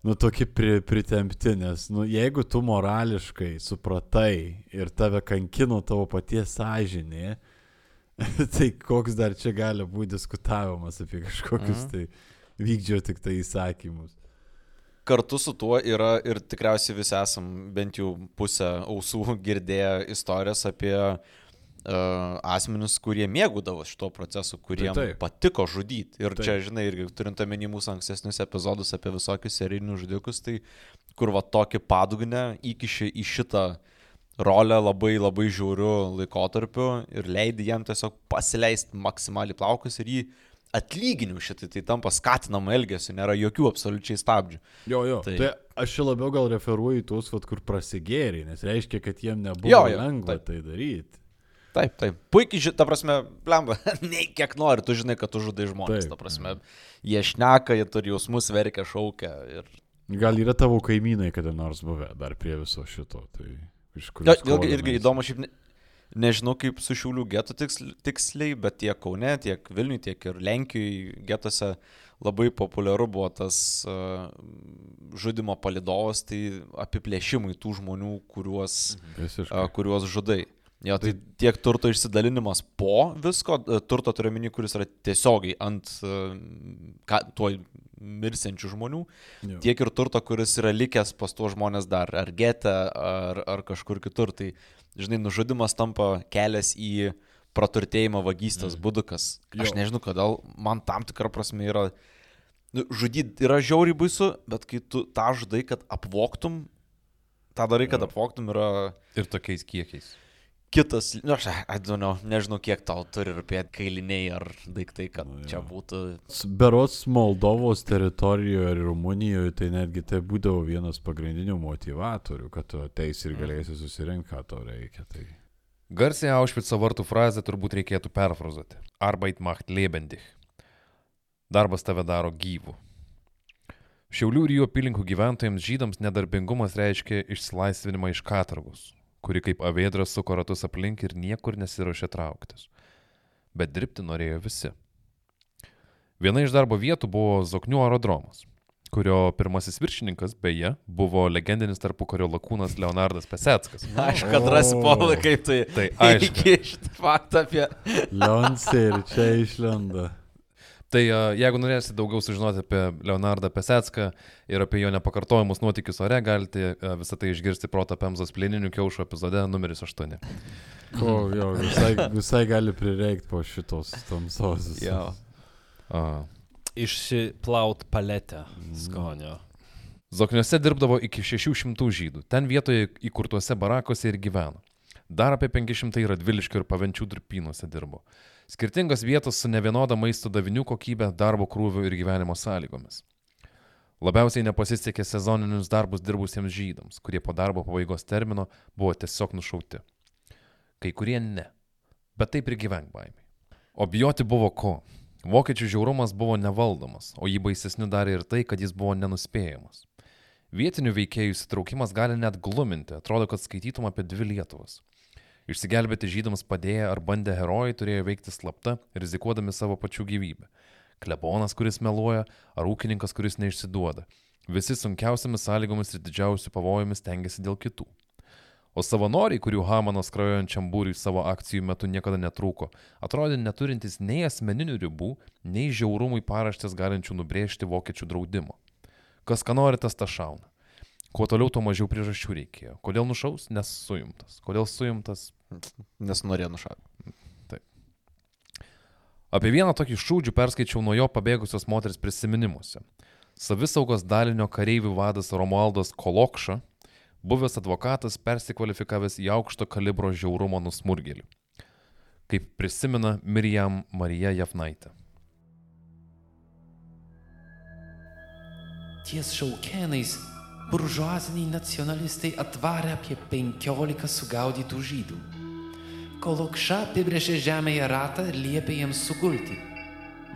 nu, tokie pri, pritempti, nes, nu, jeigu tu morališkai supratai ir tave kankino tavo paties sąžinė, tai koks dar čia gali būti diskutavimas apie kažkokius tai vykdžiau tik tai įsakymus. Kartu su tuo yra ir tikriausiai visi esam bent jau pusę ausų girdėję istorijas apie uh, asmenis, kurie mėgudavo šito procesu, kuriems taip. patiko žudyti. Ir Taip. čia, žinai, irgi turint omeny mūsų ankstesnius epizodus apie visokius serijinius žudikus, tai kur va tokį padugnę įkiši į šitą rolę labai labai žiūriu laikotarpiu ir leidi jam tiesiog pasileisti maksimaliai plaukus ir jį atlyginimu šitai, tai tampa skatinama elgesiu, nėra jokių absoliučiai stabdžių. Jo, jo. Tai- Tai, aš čia labiau gal referuoju į tuos, vat, kur prasigėrė, nes reiškia, kad jiem nebuvo Jo, jo, jo, lengva taip. tai daryti. Taip, taip. Puikiai, ži- ta prasme, blemba, nei kiek nori, tu žinai, kad tu žudai žmonės, Taip. ta prasme. Jie šneka, jie turi jausmus, verkia, šaukia ir Gal yra tavo kaimynai kada nors buvę dar prie viso šito. Tai iš kur. Jūs Vėlgi irgi įdomu, šiaip ne, nežinau kaip su Šiaulių getu tiksl, tiksliai, bet tiek Kaune, tiek Vilniui, tiek ir Lenkijoje getuose labai populiaru buvo tas uh, žudimo palidovas, tai apiplėšimai tų žmonių, kuriuos, Visiškai. uh, kuriuos žudai. Jo, tai tiek turto išsidalinimas po visko, turto turiu minį, kuris yra tiesiogiai ant uh, ka, tuo mirsiančių žmonių, Jo. tiek ir turto, kuris yra likęs pas tuos žmonės dar, ar gete, ar, ar kažkur kitur. Tai, žinai, nužudimas tampa kelias į praturtėjimą vagystės mm. būdu, kas aš Jo. nežinau, kodėl man tam tikrą prasme yra, nu, žudyti yra žiauriai baisu, bet kai tu tą žudai, kad apvoktum, tą darai, kad apvoktum, yra Ir tokiais kiekiais. Kitas, nu, aš, I don't know, nežinau, kiek tau turi rūpėti kailiniai ar daiktai, kad Nu, čia būtų Berots Moldovos teritorijoje ir Rumunijoje tai netgi tai būdavo vienas pagrindinių motivatorių, kad tu ateisi ir galėsi susirinkti, ką tau reikia. Tai... Garsiai Aušvico vartų frazę turbūt reikėtų perfrazuoti. Arbeit macht lebendig. Darbas tave daro gyvų. Šiaulių ir jų apylinkų gyventojams žydams nedarbingumas reiškia išsilaisvinimą iš katargos, kuri kaip avėdras suko ratus aplink ir niekur nesiruošė trauktis. Bet dirbti norėjo visi. Viena iš darbo vietų buvo Zoknių aerodromas, kurio pirmasis viršininkas, beje, buvo legendinis tarpukario lakūnas Leonardas Peseckas. Aišku, kad rasi Paulai, kaip tai. Tai aišku. Faktą apie... Leonsė ir čia išlenda. Tai a, jeigu norėsite daugiau sužinoti apie Leonardą Pesecką ir apie jo nepakartojimus nuotykius ore, galite a, visą tai išgirsti proto Pemzos plininių kiaušų epizode numeris 8. Ko, jo, visai, visai gali prireikti po šitos tamsos. Jo. A. Išsiplaut paletę skonio. Zokniuose dirbdavo iki 600 žydų. Ten vietoje įkurtuose barakuose ir gyveno. Dar apie 500 radviliškių ir pavenčių durpynuose dirbo. Skirtingos vietos su nevienoda maisto davinių kokybė, darbo krūviu ir gyvenimo sąlygomis. Labiausiai nepasisekė sezoninius darbus dirbusiems žydams, kurie po darbo pabaigos termino buvo tiesiog nušauti. Kai kurie ne. Bet taip ir gyvenk baimiai. O bijoti buvo ko? Vokiečių žiaurumas buvo nevaldomas, o jį baisesniu darė ir tai, kad jis buvo nenuspėjamas. Vietinių veikėjų įsitraukimas gali net gluminti, atrodo, kad skaitytum apie dvi Lietuvas. Išsigelbėti žydams padėję ar bandę herojai turėjo veikti slapta, rizikuodami savo pačių gyvybę. Klebonas, kuris meluoja, ar ūkininkas, kuris neišsiduoda. Visi sunkiausiamis sąlygomis ir didžiausių pavojomis tengiasi dėl kitų. O savanoriai, kurių Hamanas krajojančiam būriui savo akcijų metu niekada netrūko, atrodė neturintys nei asmeninių ribų, nei žiaurumui paraštės galinčių nubrėžti vokiečių draudimo. Kas ką nori, tas tą šauna. Kuo toliau, tuo mažiau priežasčių reikėjo. Kodėl nušaus? Nes suimtas. Kodėl suimtas? Nes norėjo nušauti. Apie vieną tokį šūdžių perskaičiau nuo jo pabėgusios moters prisiminimuose. Savisaugos dalinio kareivių vadas Romualdas Kolokša, buvęs advokatas persikvalifikavęs į aukšto kalibro žiaurumo nusmurgėlį. Kaip prisimena Mirjam Marija Jafnaitė. Ties šaukenais buržuaziniai nacionalistai atvarė apie 15 sugaudytų žydų. Kolokša apibrėžė žemėje ratą ir liepė jiems sugulti.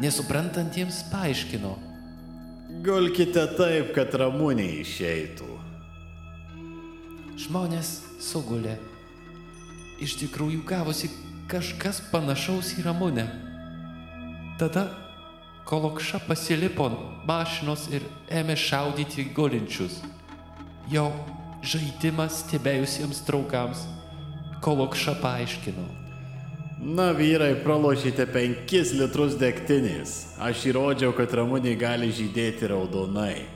Nesuprantantiems paaiškino, Gulkite taip, kad ramūnė išeitų. žmonės sugulė. Iš tikrųjų gavosi kažkas panašaus į ramunę. Tada Kolokša pasilipo mašinos ir ėmė šaudyti gulinčius. Jo žaidimas stebėjusiems draugams Kolokša paaiškino. Na vyrai, pralošite 5 litrus degtinės. Aš įrodžiau, kad ramūnė gali žydėti raudonai.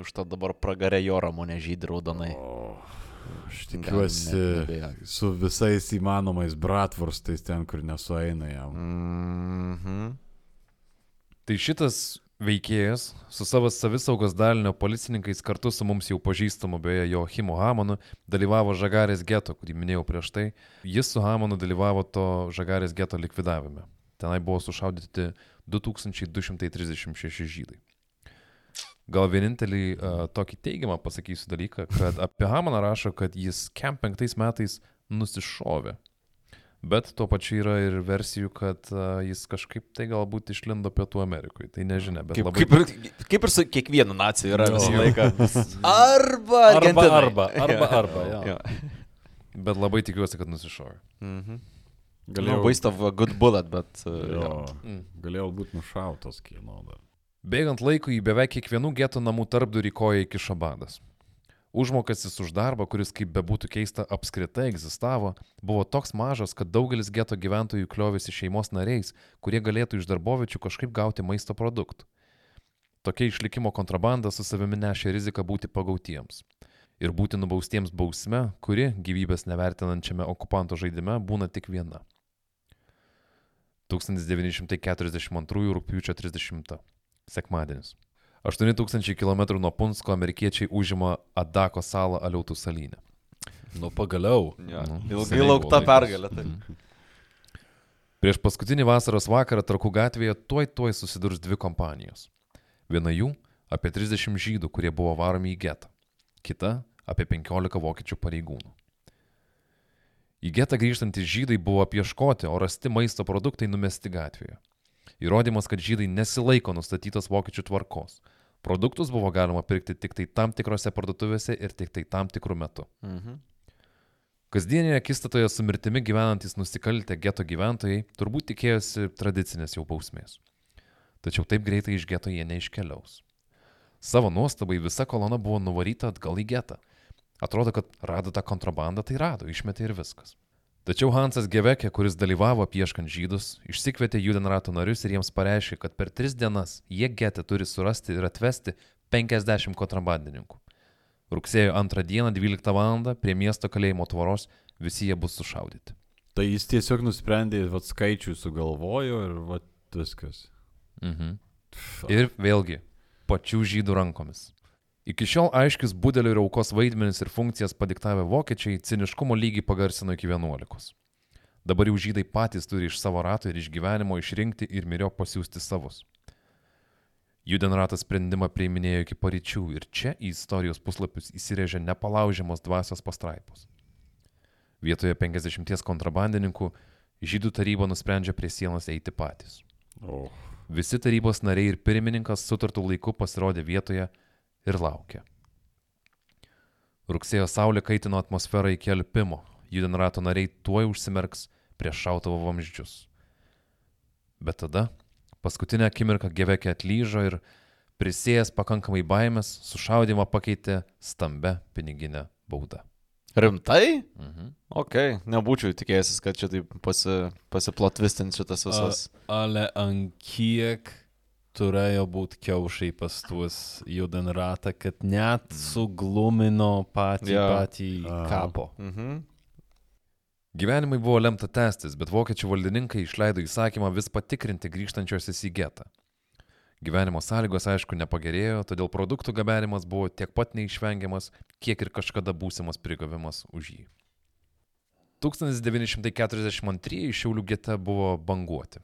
Už tą dabar pragarė jo ramonė žydį raudonai. O, Aš tikiuosi neabejoju. su visais įmanomais bratvurstais ten, kur nesueina jam. Mhm. Tai šitas veikėjas su savo savisaugos dalinio policininkais kartu su mums jau pažįstamu beje Joachimu Hamonu dalyvavo Žagarės geto, kurį minėjau prieš tai. Jis su Hamonu dalyvavo to Žagarės geto likvidavime. Tenai buvo sušaudyti 2236 žydai. Gal vienintelį uh, tokį teigiamą pasakysiu dalyką, kad apie Hamaną rašo, kad jis kem penktais metais nusišovė. Bet tuo pačiu yra ir versijų, kad uh, jis kažkaip tai galbūt išlindo Pietų Amerikoje. Tai nežinia, bet Kaip, labai... kaip, ir, kaip ir su kiekvienu naciu yra Jo. visą laiką. Arba, Arba, arba, arba, arba, jo. Jo. Bet labai tikiuosi, kad nusišovė. Mhm. Galėjau, Galėjau waste of a good bullet, bet... uh, jo, jo. Mm. galėjau būti nušautas kino dar. Bėgant laikui į beveik kiekvienų geto namų tarpdurį koja iki šabadas. Užmokestis už darbą, kuris kaip bebūtų keista apskritai egzistavo, buvo toks mažas, kad daugelis geto gyventojų kliovėsi šeimos nariais, kurie galėtų iš darbovičių kažkaip gauti maisto produktų. Tokia išlikimo kontrabanda su savimi nešė riziką būti pagautiems. Ir būti nubaustiems bausme, kuri gyvybės nevertinančiame okupanto žaidime būna tik viena. 1942 rūpiučio 30. Sekmadienis. 8000 km nuo Punsko amerikiečiai užima Adako salą Aliautų salyne. Nu, pagaliau. Jo. Nu, Ilgai laukta pergalė. Tai. Prieš paskutinį vasaros vakarą Trakų gatvėje tuoj tuoj susidurs dvi kompanijos. Viena jų - apie 30 žydų, kurie buvo varomi į getą. Kita - apie 15 vokiečių pareigūnų. Į getą grįžtantys žydai buvo apieškoti, o rasti maisto produktai numesti gatvėje. Įrodymas, kad žydai nesilaiko nustatytos vokiečių tvarkos. Produktus buvo galima pirkti tik tai tam tikrose parduotuvėse ir tik tai tam tikrų metų. Mhm. Kasdienėje akistatoje su mirtimi gyvenantis nusikaltę geto gyventojai turbūt tikėjosi tradicinės jau bausmės. Tačiau taip greitai iš geto jie neiškeliaus. Savo nuostabai visa kolona buvo nuvaryta atgal į getą. Atrodo, kad rado tą kontrabandą, tai rado, išmetė ir viskas. Tačiau Hansas Gevekė, kuris dalyvavo apieškant žydus, išsikvietė Judenrato narius ir jiems pareiškė, kad per tris dienas jie getę turi surasti ir atvesti 50 kontrabandininkų. Rugsėjo 2 dieną 12 val. prie miesto kalėjimo tvoros visi jie bus sušaudyti. Tai jis tiesiog nusprendė, vad skaičių sugalvojo ir vad viskas. Mhm. Ir vėlgi, pačių žydų rankomis. Iki šiol aiškius budelio ir aukos vaidmenis ir funkcijas padiktavę vokiečiai ciniškumo lygį pagarsino iki 11. Dabar jau žydai patys turi iš savo rato ir iš gyvenimo išrinkti ir mirio pasiūsti savus. Judenratas sprendimą priiminėjo iki paryčių ir čia į istorijos puslapius įsirėžė nepalaužiamos dvasios pastraipos. Vietoje 50 kontrabandininkų žydų taryba nusprendžia prie sienos eiti patys. O, Visi tarybos nariai ir pirmininkas sutartų laiku pasirodė vietoje ir laukė. Rugsėjo saulė kaitino atmosferą iki alpimo, judenrato nariai tuoj užsimerks prieš šautuvo vamzdžius. Bet tada, paskutinę akimirką Gevekė atlyžo ir prisėjęs pakankamai baimės, sušaudimą pakeitė stambę piniginę baudą. Rimtai? Mhm. Ok, nebūčiau tikėjęsis, kad čia taip pasi, pasiplotvistins šitas visas. Ale ant kiek turėjo būti kiaušai pas tuos judenratą, kad net suglumino patį, Jo. patį Aha. kapo. Mhm. Gyvenimai buvo lemta tęstis, bet vokiečių valdininkai išleido įsakymą vis patikrinti grįžtančiosius į getą. Gyvenimo sąlygos aišku nepagerėjo, todėl produktų gabenimas buvo tiek pat neišvengiamas, kiek ir kažkada būsimas prigavimas už jį. 1942 Šiaulių gete buvo banguoti.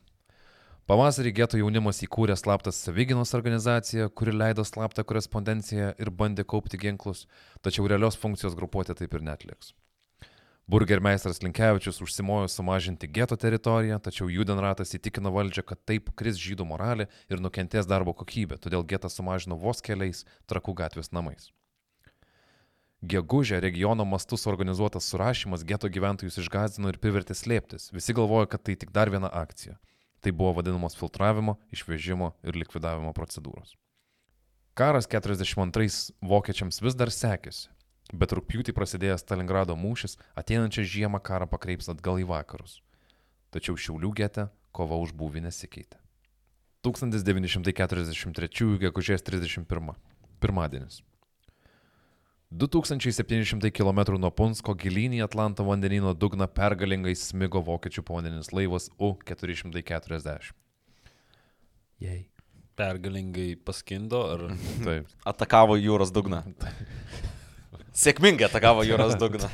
Pavasarį geto jaunimas įkūrė slaptą savyginos organizaciją, kuri leido slaptą korespondenciją ir bandė kaupti ginklus, tačiau realios funkcijos grupuotė taip ir netliks. Burgermeistras Linkevičius užsimojo sumažinti geto teritoriją, tačiau Judenratas įtikino valdžią, kad taip kris žydų moralė ir nukentės darbo kokybė, todėl getą sumažino vos keliais trakų gatvės namais. Gegužė regiono mastu suorganizuotas surašymas geto gyventojus išgazino ir privertė slėptis. Visi galvojo, kad tai tik dar viena akcija. Tai buvo vadinamos filtravimo, išvežimo ir likvidavimo procedūros. Karas 42 vokiečiams vis dar sekėsi, bet rūpjūtį prasidėjęs Stalingrado mūšis ateinančią žiemą karą pakreips atgal į vakarus. Tačiau Šiaulių gete kova už būvį nesikeitė. 1943 gegužės 31. Pirmadienis. 2700 km nuo Punsko gilyn į Atlanto vandenyno dugną pergalingai smigo vokiečių povandeninis laivas U-440. Jei. Pergalingai paskindo ar... Taip. Atakavo jūros dugną. Sėkmingai atakavo jūros dugną.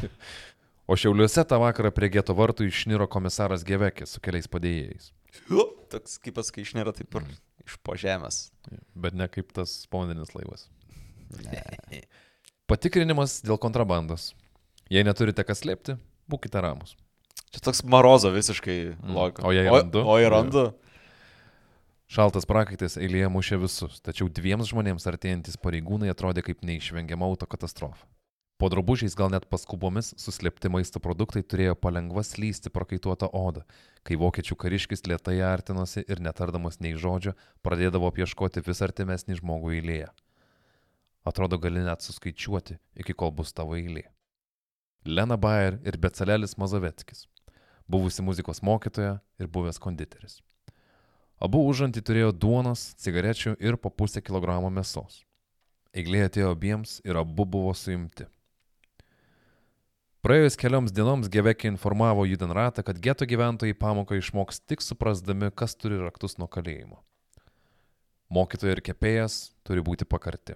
O Šiauliuose tą vakarą prie geto vartų išniro komisaras Gevekis su keliais padėjėjais. Toks kaip pasakai, išnėra taip ir iš po žemės. Bet ne kaip tas povandeninis laivas. Patikrinimas dėl kontrabandos. Jei neturite kas slėpti, būkite ramus. Čia toks marozo visiškai logika. O jei o, randu? o jei randu. Šaltas prakaitas eilėje mušė visus, tačiau dviems žmonėms artėjantis pareigūnai atrodė kaip neišvengiama autokatastrofa. Po drabužiais gal net paskubomis suslėpti maisto produktai turėjo palengva slysti prakaituotą odą, kai vokiečių kariškis lietai artinosi ir netardamas nei žodžio pradėdavo apieškoti vis artimesnį žmogų eilėje. Atrodo, gali net suskaičiuoti, iki kol bus tavo eilė. Lena Bayer ir Becalelis Mazovetskis, buvusi muzikos mokytoja ir buvęs konditeris. Abu užantį turėjo duonos, cigarečių ir po pusę kilogramo mėsos. Eilė atėjo abiems ir abu buvo suimti. Praėjus kelioms dienoms Gevekė informavo Judenratą, kad geto gyventojai pamoką išmoks tik suprasdami, kas turi raktus nuo kalėjimo. Mokytoja ir kepėjas turi būti pakarti.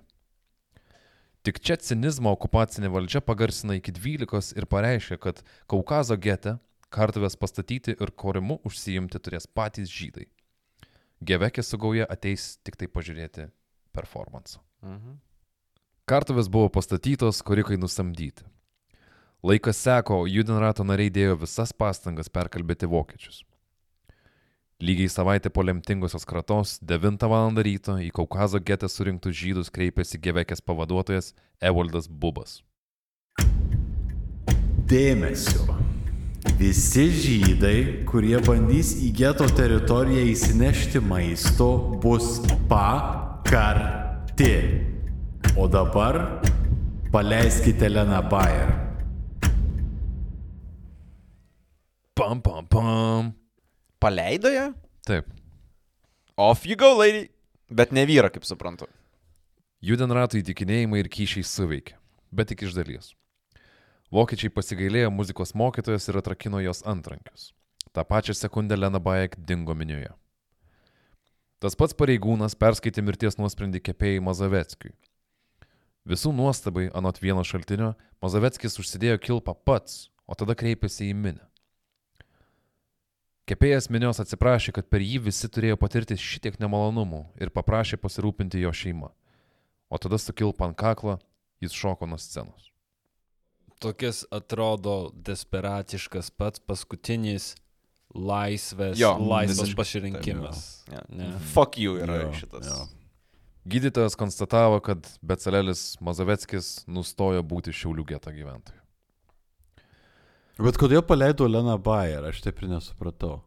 Tik čia cinizmo okupacinė valdžia pagarsina iki 12 ir pareiškia, kad Kaukazo gete kartuvės pastatyti ir korimu užsiimti turės patys žydai. Gevekė su gauja ateis tik tai pažiūrėti performanso. Mhm. Kartuvės buvo pastatytos, korikai nusamdyti. Laikas seko, Judenrato nariai dėjo visas pastangas perkalbėti vokiečius. Lygiai savaitę po lemtingosios kratos, 9 val. ryto į Kaukazo getę surinktus žydus kreipėsi Gevekės pavaduotojas Evaldas Bubas. Dėmesio. Visi žydai, kurie bandys į geto teritoriją įsinešti maisto, bus pakarti. O dabar paleiskite Leną Bayer. Pam, pam, pam. Paleido ją? Taip. Off you go, lady. Bet ne vyra, kaip suprantu. Judenrato įtikinėjimai ir kyšiai suveikė, bet tik iš dalies. Vokiečiai pasigailėjo muzikos mokytojas ir atrakino jos antrankius. Ta pačią sekundę Lena Bajek dingo minioje. Tas pats pareigūnas perskaitė mirties nuosprendį kepėjai Mazavetskiui. Visų nuostabai, anot vieno šaltinio, Mazavetskis užsidėjo kilpą pats, o tada kreipėsi į minę. Kepėjas minios atsiprašė, kad per jį visi turėjo patirti šitiek nemalonumų ir paprašė pasirūpinti jo šeimą. O tada sukilpa ant kaklo, jis šoko nuo scenos. Tokias atrodo desperatiškas pats paskutinis laisvės, Jo, laisvas visiškai pasirinkimas. Ja. Ne. Fuck you yra Jo, šitas. jo. Gydytojas konstatavo, kad Becalelis Mazavetskis nustojo būti Šiaulių geto gyventoju. Bet kodėl paleido Leną Bayer, aš taip ir nesupratau.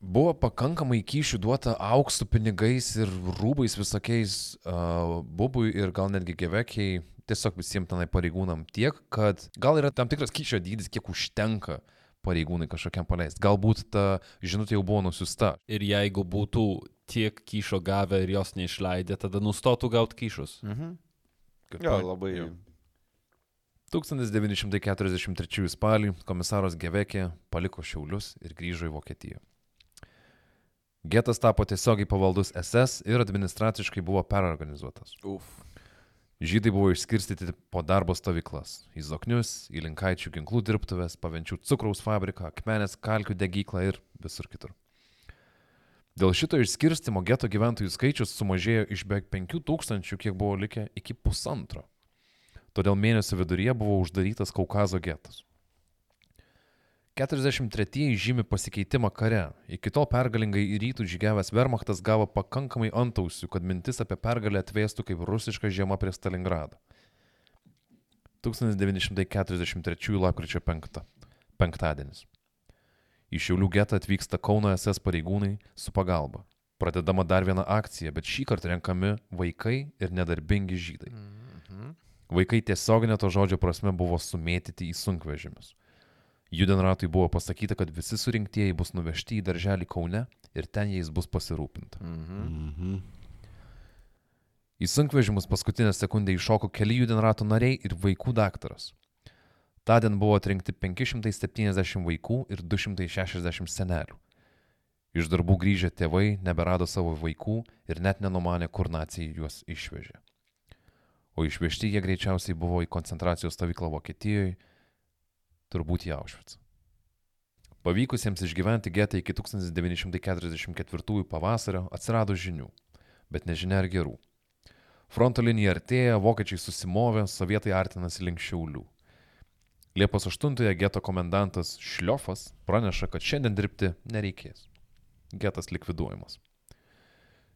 Buvo pakankamai kyšių duota auksų pinigais ir rūbais visokiais uh, bubui ir gal netgi gevekiai, tiesiog visiems tenai pareigūnam tiek, kad gal yra tam tikras kyšio dydis, kiek užtenka pareigūnai kažkokiam paleisti. Galbūt ta žinutė jau buvo nusiusta. Ir jeigu būtų tiek kyšo gavę ir jos neišleidę, tada nustotų gauti kyšus. Mhm. Good Jo, point. labai. Jo. 1943 spalį komisaras Gevekė paliko Šiaulius ir grįžo į Vokietiją. Getas tapo tiesiogiai pavaldus SS ir administraciškai buvo perorganizuotas. Uf. Žydai buvo išskirstyti po darbo stovyklas - į Zoknius, į Linkaičių ginklų dirbtuvės, pavenčių cukraus fabriką, akmenės kalkių degyklą ir visur kitur. Dėl šito išskirstimo geto gyventojų skaičius sumažėjo iš beveik 5000, kiek buvo likę, iki pusantro. Todėl mėnesio viduryje buvo uždarytas Kaukazo getas. 43 žymi pasikeitimą kare. Iki tol pergalingai į rytų žygiavęs Wehrmachtas gavo pakankamai antausių, kad mintis apie pergalę atvėstų kaip rusiška žiema prie Stalingrado. 1943 lapkričio 5. Penktadienis. Į Šiaulių getą atvyksta Kauno SS pareigūnai su pagalba. Pradedama dar viena akcija, bet šį kartą renkami vaikai ir nedarbingi žydai. Vaikai tiesioginė to žodžio prasme buvo sumėtyti į sunkvežimius. Judenratui buvo pasakyta, kad visi surinktieji bus nuvežti į darželį Kaune ir ten jais bus pasirūpinta. Mhm. Mhm. Į sunkvežimus paskutinę sekundę iššoko keli judenrato nariai ir vaikų daktaras. Tadien buvo atrinkti 570 vaikų ir 260 senelių. Iš darbų grįžę tėvai neberado savo vaikų ir net nenumanė, kur nacijai juos išvežė. O išvežti jie greičiausiai buvo į koncentracijos stovyklą Vokietijoje, turbūt į Aušvicą. Pavykusiems išgyventi getą iki 1944 pavasario atsirado žinių, bet nežinia ar gerų. Fronto linija artėja, vokiečiai susimovė, sovietai artinasi link Šiaulių. Liepos 8-ąją geto komendantas Šliofas praneša, kad šiandien dirbti nereikės. Getas likviduojamas.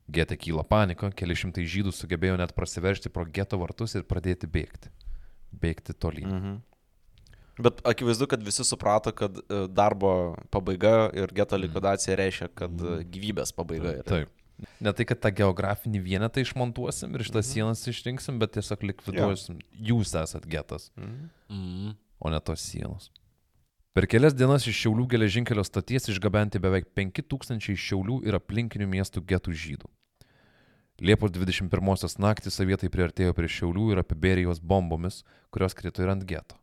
Gete kyla panika, keli šimtai žydų sugebėjo net prasiveršti pro geto vartus ir pradėti bėgti. Bėgti tolyn. Mhm. Bet akivaizdu, kad visi suprato, kad e, darbo pabaiga ir geto likvidacija reiškia, kad e, gyvybės pabaiga yra. Taip. Ne tai, kad tą geografinį vienetą išmontuosim ir šitas Mhm. sienas išrinksim, bet tiesiog likviduosim. Jūs esat getas, Mhm. Mm. o ne tos sienos. Per kelias dienas iš Šiaulių geležinkelio stoties išgabenti beveik 5000 iš Šiaulių ir aplinkinių miestų getų žydų. Liepos 21 naktį sovietai priartėjo prie Šiaulių ir apibėrė juos bombomis, kurios krito ir ant geto.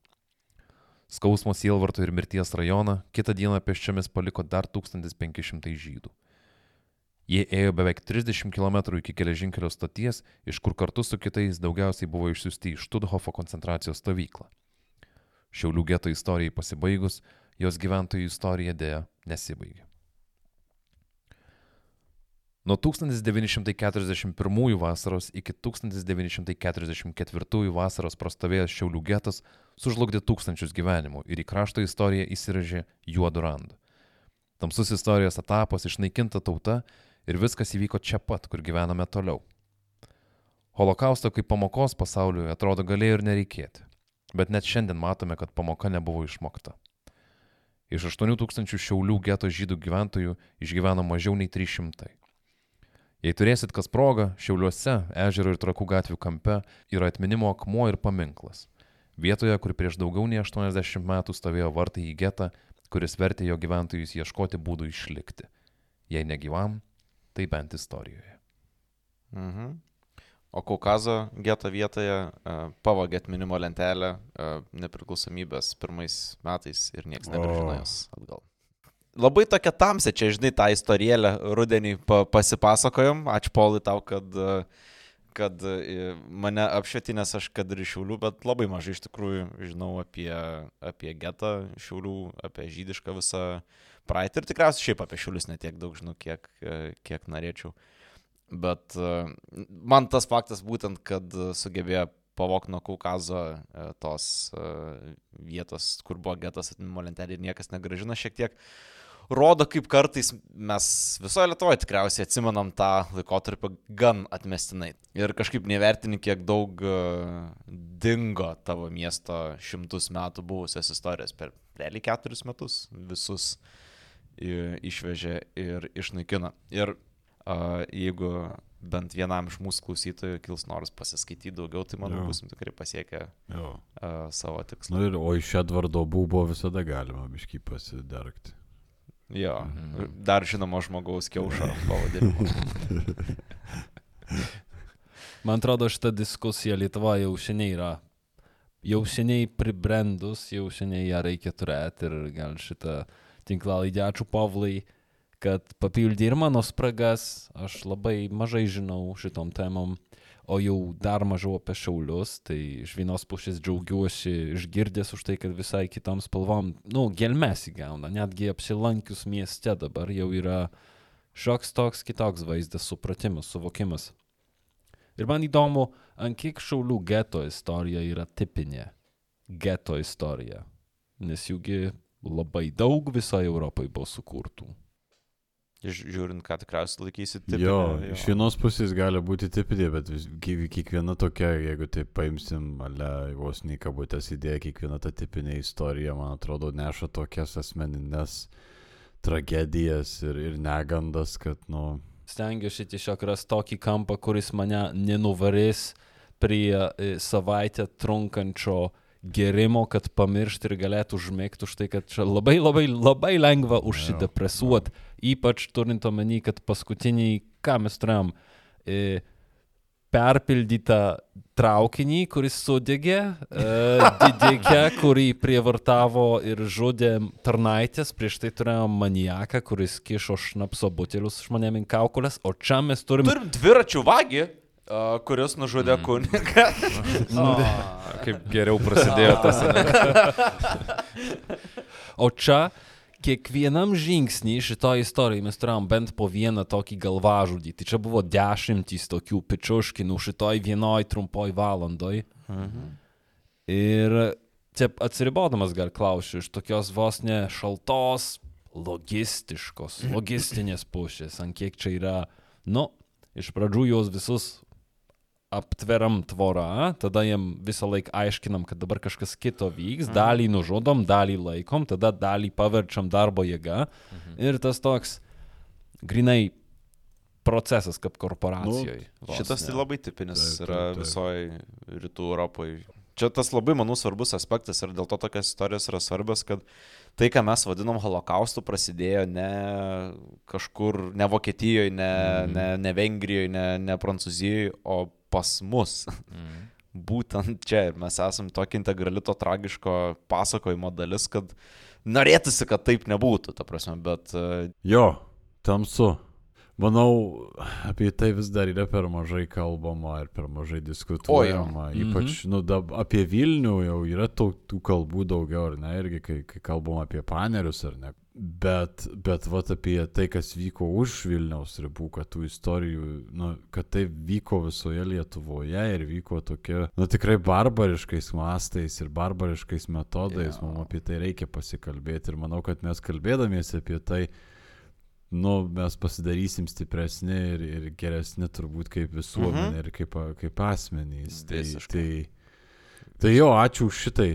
Skausmo Sielvarto ir mirties rajoną kitą dieną pėsčiomis paliko dar 1500 žydų. Jie ėjo beveik 30 km iki geležinkelio stoties, iš kur kartu su kitais daugiausiai buvo išsiųsti į Študhofo koncentracijos stovyklą. Šiaulių geto istorijai pasibaigus, jos gyventojų istorija dėja nesibaigė. Nuo 1941 vasaros iki 1944 vasaros prastovėjęs Šiaulių getas sužlugdė tūkstančius gyvenimų ir į krašto istoriją įsiražė juodu randu. Tamsus istorijos etapas išnaikinta tauta ir viskas įvyko čia pat, kur gyvename toliau. Holokausto kaip pamokos pasauliui atrodo galėjo ir nereikėti, bet net šiandien matome, kad pamoka nebuvo išmokta. Iš 8000 Šiaulių geto žydų gyventojų išgyveno mažiau nei 300. Jei turėsit kas progą, Šiauliuose, ežero ir trakų gatvių kampe yra atminimo akmuo ir paminklas. Vietoje, kur prieš daugiau nei 80 metų stovėjo vartai į getą, kuris vertė jo gyventojus ieškoti būdų išlikti. Jei negyvam, tai bent istorijoje. Mhm. O Kaukazo geto vietoje uh, pavogė atminimo lentelę uh, nepriklausomybės pirmais metais ir niekas nebežino jos atgal. Labai tokia tamsia, čia žinai, tą istoriją rudenį pa pasipasakojom. Ačiū Paulai tau, kad, kad uh, mane apšvieti, nes aš kad ir iš Šiaulių, bet labai mažai iš tikrųjų žinau apie, apie getą Šiaulių, apie žydišką visą praeitį ir tikriausiai šiaip apie Šiaulius netiek daug žinau, kiek, uh, kiek norėčiau. Bet uh, man tas faktas būtent, kad sugebėjo pavokti nuo Kaukazo tos vietos, kur buvo getas atminimo lentelė ir niekas negražina, šiek tiek rodo, kaip kartais mes visoje Lietuvoje tikriausiai atsimenam tą laikotarpį gan atmestinai. Ir kažkaip nevertini, kiek daug uh, dingo tavo miesto šimtus metų buvusios istorijos per realiai keturis metus visus i- išvežė ir išnaikino. Ir uh, jeigu bent vienam iš mūsų klausytojų kils noras pasiskaityti daugiau, tai manau, busim tikrai pasiekę uh, savo tikslą. Na ir, o iš Edvardo būbo visada galima biškai pasidergti. Jo, Mhm. dar žinoma žmogaus kiaušo pavadinimu. Man atrodo, šita diskusija Lietuvoje jau seniai yra. Jau seniai pribrendus, jau seniai ją reikia turėti ir gal šitą tinklalaidį ačiū Pavlai, kad papildė ir mano spragas. Aš labai mažai žinau šitom temom, o jau dar mažiau apie šaulius. Tai iš vienos pusės džiaugiuosi išgirdęs už tai, kad visai kitom spalvom, nu, gelmes įgauna. Netgi apsilankius mieste dabar jau yra šioks toks kitoks vaizdas, supratimas, suvokimas. Ir man įdomu, ant kiek šaulių geto istorija yra tipinė geto istorija. Nes jųgi labai daug visoje Europoje buvo sukurtų. Žiūrint, ką tikriausiai laikysi Tipinė, jo, iš vienos pusės gali būti tipinė, bet vis, kie- kiekviena tokia, jeigu taip paimsim, ale vos nei kabutės idėja, kiekviena ta tipinė istorija, man atrodo, neša tokias asmeninės tragedijas ir, ir negandas, kad, nu, Stengiuosi tiesiog rasti tokį kampą, kuris mane nenuvarės prie e, savaitę trunkančio gerimo, kad pamiršti ir galėtų užmėgti už tai, kad čia labai labai labai lengva užsidepresuoti, ypač turint omeny, kad paskutiniai, ką mes turėjom, e, perpildytą traukinį, kuris sudegė, e, didikę, kurį prievartavo ir žudė tarnaitės, prieš tai turėjom maniaką, kuris kišo šnapso butelius žmonėm į kaukulės, o čia mes turim... Turim dviračių vagį, a, kuris nužudė mm. kunigą. Kaip geriau prasidėjo tas. O čia kiekvienam žingsnį šitoje istorijoje mes turėjom bent po vieną tokį galvažudį. Tai čia buvo dešimtys tokių pičiuškinų šitoj vienoj trumpoj valandoj. Mhm. Ir čia atsiribodamas gal klausiu iš tokios vos ne šaltos, logistiškos, logistinės pušės, ant kiek čia yra, nu, iš pradžių jos visus aptveriam tvorą, tada jiem visą laiką aiškinam, kad dabar kažkas kito vyks, mhm. dalį nužudom, dalį laikom, tada dalį paverčiam darbo jėga. Mhm. Ir tas toks grinai procesas kaip korporacijoje. Nu, šitas tai labai tipinis taip, yra taip, taip. visoje rytų Europoje. Čia tas labai, manau, svarbus aspektas ir dėl to tokios istorijos yra svarbios, kad tai, ką mes vadinam holokaustu, prasidėjo ne kažkur, ne Vokietijoje, ne, mm. ne, ne Vengrijoje, ne, ne Prancūzijoje, o pas mus. Mm. Būtent čia mes esame tokia integrali to tragiško pasakojimo dalis, kad norėtųsi, kad taip nebūtų, ta prasme, bet... E, jo, tamsu. Manau, apie tai vis dar yra per mažai kalbama ir per mažai diskutuojama. O, Ypač, -hmm. nu, da, apie Vilnių jau yra tų, tų kalbų daugiau, ar ne, irgi kai, kai kalbam apie panerius, ar ne. Bet, bet vat apie tai, kas vyko už Vilniaus ribų, kad tų istorijų, nu, kad tai vyko visoje Lietuvoje ir vyko tokia, nu tikrai barbariškais mastais ir barbariškais metodais, yeah. mums apie tai reikia pasikalbėti ir manau, kad mes kalbėdamiesi apie tai, nu, mes pasidarysim stipresni ir, ir geresni turbūt kaip visuomenė mhm. ir kaip, kaip asmenys. Tai, tai, tai jo, ačiū už šitai.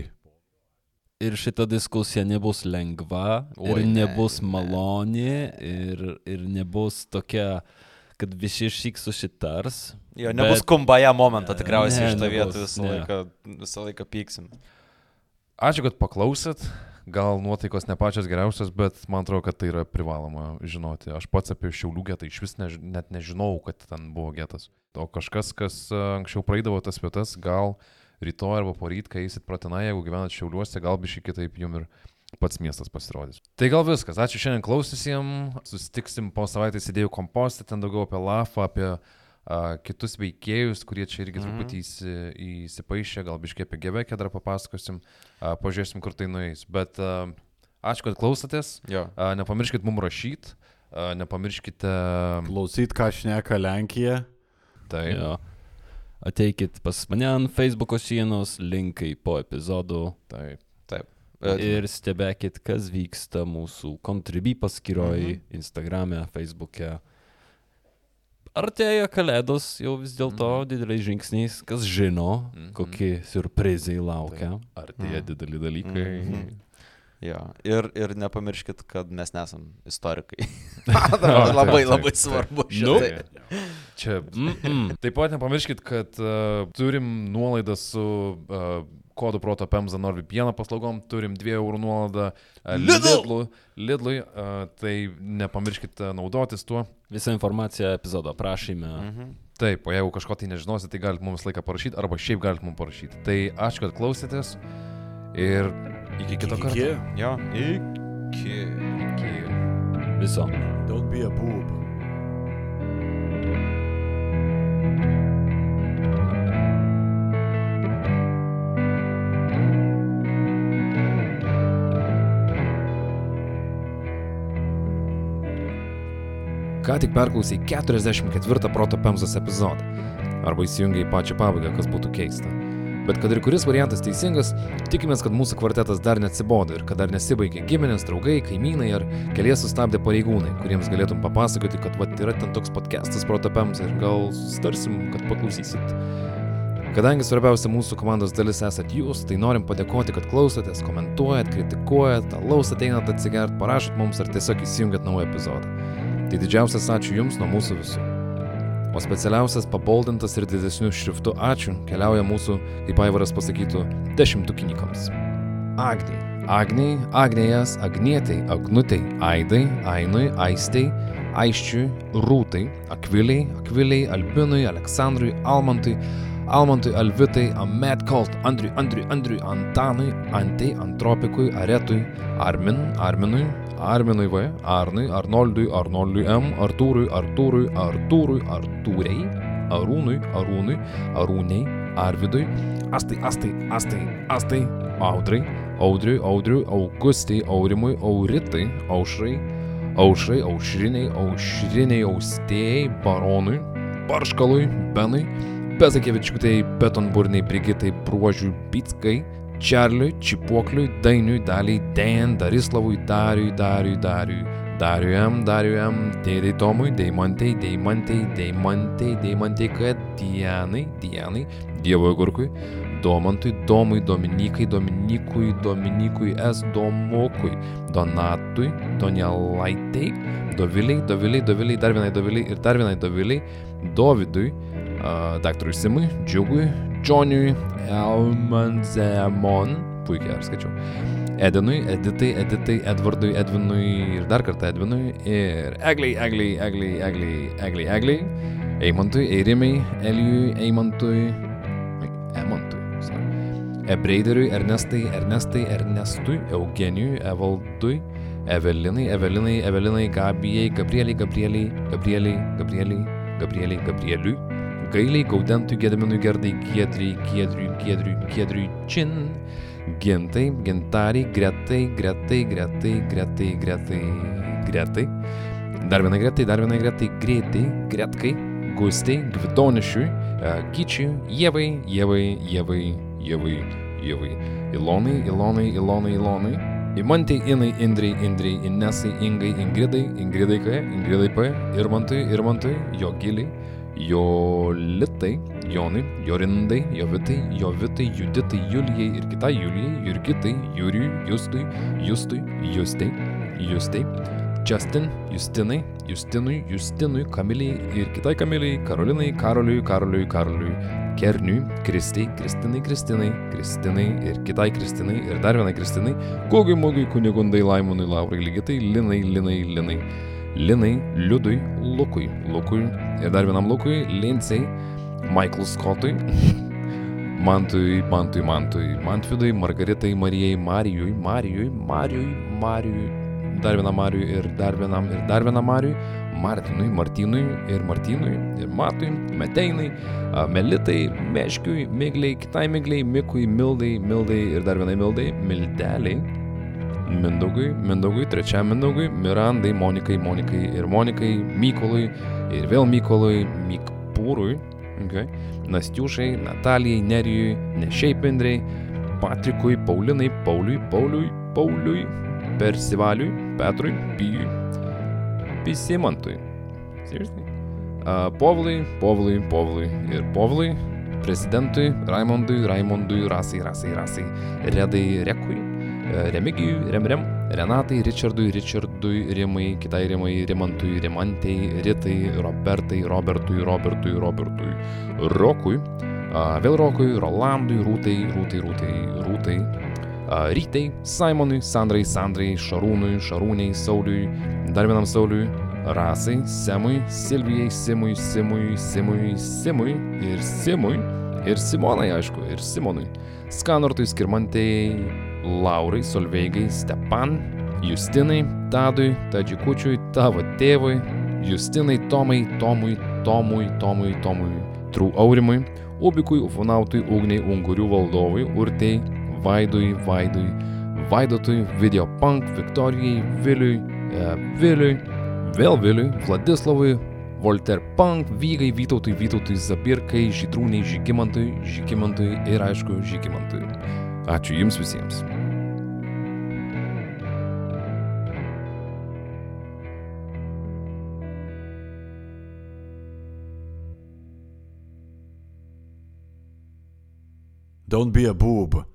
Ir šita diskusija nebus lengva, Oi, ir nebus ne, maloni, ne. ir, ir nebus tokia, kad visi šik susitars. Jo, nebus bet... kumbaja momento tikriausiai iš to vietų visą, ne. laiką, visą laiką pyksim. Ačiū, kad paklausėt gal nuotaikos ne pačios geriausios, bet man atrodo, kad tai yra privaloma žinoti. Aš pats apie Šiaulių getą iš vis než, net nežinau, kad ten buvo getas. O kažkas, kas e, anksčiau praeidavo tas vietas, gal rytoj arba poryt, kai eisit pratenai, jeigu gyvenat Šiauliuose, gal biškai kitaip jum ir pats miestas pasirodys. Tai gal viskas. Ačiū šiandien klausysim. Susitiksim po savaitės idėjų kompostą, ten daugiau apie lafą, apie a, kitus veikėjus, kurie čia irgi mm -hmm. truputį įsi, įsipaišė, gal biškiai apie Gebekę dar papasakosim, a, pažiūrėsim, kur tai nueis. Bet a, ačiū, kad klausotės. Jo. A, nepamirškit mum rašyti, nepamirškite... Klausyt, ką šneka Lenkija. Taip. Jo. Ateikit pas mane ant Facebook'o sienos, linkai po epizodų. Taip. Taip. Ir stebėkit, kas vyksta mūsų kontribį paskyroje, mm -hmm. Instagram'e, Facebook'e artėja kalėdos jau vis dėlto mm. dideliais žingsniais, kas žino, -hmm. kokie surprizai laukia. Tai artėja mm. dideli dalykai. -hmm. Jo, ir, ir nepamirškit, kad mes nesam istorikai. labai, labai, labai svarbu. Nu, čia. Mm -mm. Taip pat nepamirškit, kad uh, turim nuolaidą su uh, kodų proto Pemza NordVPN paslaugom, turim 2 eurų nuolaidą Lidlui, Lidlui uh, tai nepamirškite naudotis tuo. Visą informaciją epizodo aprašyme. Mhm. Taip, o jeigu kažko tai nežinosite, tai galite mums laiką parašyti, arba šiaip galite mums parašyti. Tai ačiū, kad klausėtės ir iki kito karto. Iki. Jo. Iki. Iki. Viso. Don't be a boob. Ką tik perklausai 44 Proto Pemzos epizodą. Arba įsijungiai pačią pabaigą, kas būtų keista. Bet kad ir kuris variantas teisingas, tikimės, kad mūsų kvartetas dar neatsibodo ir kad dar nesibaigė giminės, draugai, kaimynai ar kelias sustabdė pareigūnai, kuriems galėtum papasakoti, kad vat yra ten toks podcastas Protopems ir gal sustarsim, kad paklausysit. Kadangi svarbiausia mūsų komandos dalis esat jūs, tai norim padėkoti, kad klausotės, komentuojat, kritikuojat, alaus ateinat atsigert, parašot mums ar tiesiog įsijungiat naują epizodą. Tai didžiausias ačiū Jums nuo mūsų visų. O specialiausias paboldintas ir didesnių šriftų ačiū keliauja mūsų, kaip Aivaras pasakytų, dešimtukinikams. Agniai. Agniai, Agnėjas, Agnietai, Agnutei, Aidai, Ainui, Aistei, Aiščiui, Rūtai, Akviliai, Akviliai, Albinui, Aleksandrui, Almantui, Almantui, Alvitai, Amet Colt, Andriui, Andriui, Andriui, Antanui, Antai, Antropikui, Aretui, Armin, Arminui, Arminui V, Arnui, Arnoldui, Arnoldui M, Artūrui, Artūrui, Artūrui, Artūrei, Arūnui, Arūnui, Arūniai, Arvidui, Astai, Astai, Astai, Astai, Audrai, Audriui, Audriui, Augustai, Aurimui, Auritai, Aušrai, Aušrai, Aušriniai, Aušriniai, Austėjai, Baronui, Barškalui, Benui, Bezakevičiutai, Betonburniai, Brigitai, Bruožiui, Pitskai, Čarliui, Čipuokliui, Dainiui, Daliai, Dan, Darislavui, Dariui, Dariui, Dariui, Dariui M, Dariui M, Dėdai Tomui, Deimantai, Deimantai, Deimantai, Deimantai, kad Dianai, Dianai, Dievo Gurkui, Domantui, Domui, Dominikai, Dominikui, Dominikui S, Domokui, Donatui, Donelaitai, Doviliai, Doviliai, Doviliai, dar vienai Doviliai ir dar vienai Doviliai, Dovydui, uh, daktarui Simui, Džiugui, Džoniui, Elmanzemon, puikiai ar skaičiau, Edinui, Editai, Editai, Edvardui, Edvinui ir dar kartą Edvinui ir Egliai, Egliai, Egliai, Egliai, Egliai, Egliai, Eimantui, Eirimai, Elijui, Eimantui, Emantui, sorry. Ebreideriui, Ernestai, Ernestai, Ernestui, Eugenijui, Evaldui, Evelinai, Evelinai, Evelinai, Gabijai, Gabrieliai, Gabrieliai, Gabrieliai, Gabrieliai, Gabrieliai, Gabrieliui, Gailiai, Gaudentui, Gediminui, Gerdai, Giedriai, Giedriui, Giedriui, Giedriui, Čin, Gintai, Gintariai, Gretai, Gretai, Gretai, Gretai, Gretai, Gretai, dar vienai Gretai, dar vienai Gretai, Greitai, Gretkai, Gustai, Gvidonišiui, Gyčiui, Jėvai, Jėvai, Jėvai, Jėvai, Jėvai, Ilonai, Ilonai, Ilonai, Ilonai, Imantai, Inai, Indrai, Indrai, Inesai, Ingai, Ingridai, Ingridai K, Ingridai P, Irmantui, Irmantui, Jogiliai, Jolitai, Jonai, Jorindai, Jovitai, Jovitai, Juditai, Julijai ir kitai Julijai, Jurgitai, Jurijui, Justui, Justui, Justai, Justai, Justin, Justinai, Justinui, Justinui, Kamiliai ir kitai Kamiliai, Karolinai, Karoliui, Karoliui, Karoliui, Kerniui, Kristai, Kristinai, Kristinai, Kristinai ir kitai Kristinai ir dar vienai Kristinai, Gogui, Mogui, Kunigundai, Laimonui, Laurai, Lygitai, Linai, Linai, Linai, Linai, Liudui, Lukui, Lukui ir dar vienam Lukui, Lincei, Michael Scottui, Mantui, Mantui, Mantui, Mantvidui, Margaritai, Marijai, Marijui, Marijui, Marijui, Marijui, dar vienam Marijui ir dar vienam ir dar vienam Marijui, Martinui, Martinui ir Martinui ir Matui, Meteinai, Melitai, Meškiui, Migliai, kitai Migliai, Mikui, Mildai, Mildai ir dar vienai Mildai, Mildeliai, Mindaugui, Mindaugui, trečiam Mindaugui, Mirandai, Monikai, Monikai ir Monikai, Mykolui ir vėl Mykolui, Mikpūrui, okay. Nastiušai, Natalijai, Nerijui, ne šiaip Indrei, Patrikui, Paulinai, Pauliui, Pauliui, Pauliui, Persivaliui, Petrui, Pijui, Pisimantui. Seriously? Uh, Povilai, Povilai, Povilai ir Povilai, prezidentui, Raimondui, Raimondui, Rasai, Rasai, Rasai, Redai, Rekui, Remigijui, Remrem, Renatai, Richardui, Richardui, Rimai, kitai Rimai, Rimantui, Rimantei, Ritai, Robertai, Robertui, Robertui, Robertui, Rokui, vėl Rokui, Rolandui, Rūtai, Rūtai, Rūtai, Rūtai, Rytai, Simonui, Sandrai, Sandrai, Šarūnui, Šarūniai, Sauliui, dar vienam Sauliui, Rasai, Semui, Silvijai, Simui, Simui, Simui, Simui ir Simui ir Simonai, aišku, ir Simonui, Skanortui, Skirmantei, Laurai, Solveigai, Stepan, Justinai, Tadui, Tadžikučiui, tavo tėvui, Justinai, Tomai, Tomui, Tomui, Tomui, Tomui, Trų Aurimui, Ubikui, Ufonautui, Ugniai, Ungurių valdovui, Urtei, Vaidui, Vaidui, Vaidotui, Videopunk, Viktorijai, Viliui, e, Viliui, vėl Viliui, Vladislavui, Volter Punk, Vygai, Vytautui, Vytautui, Zabirkai, Žydrūniai, Žygimantui, Žygimantui ir aišku, Žygimantui. Ačiū Jums visiems. Don't be a boob.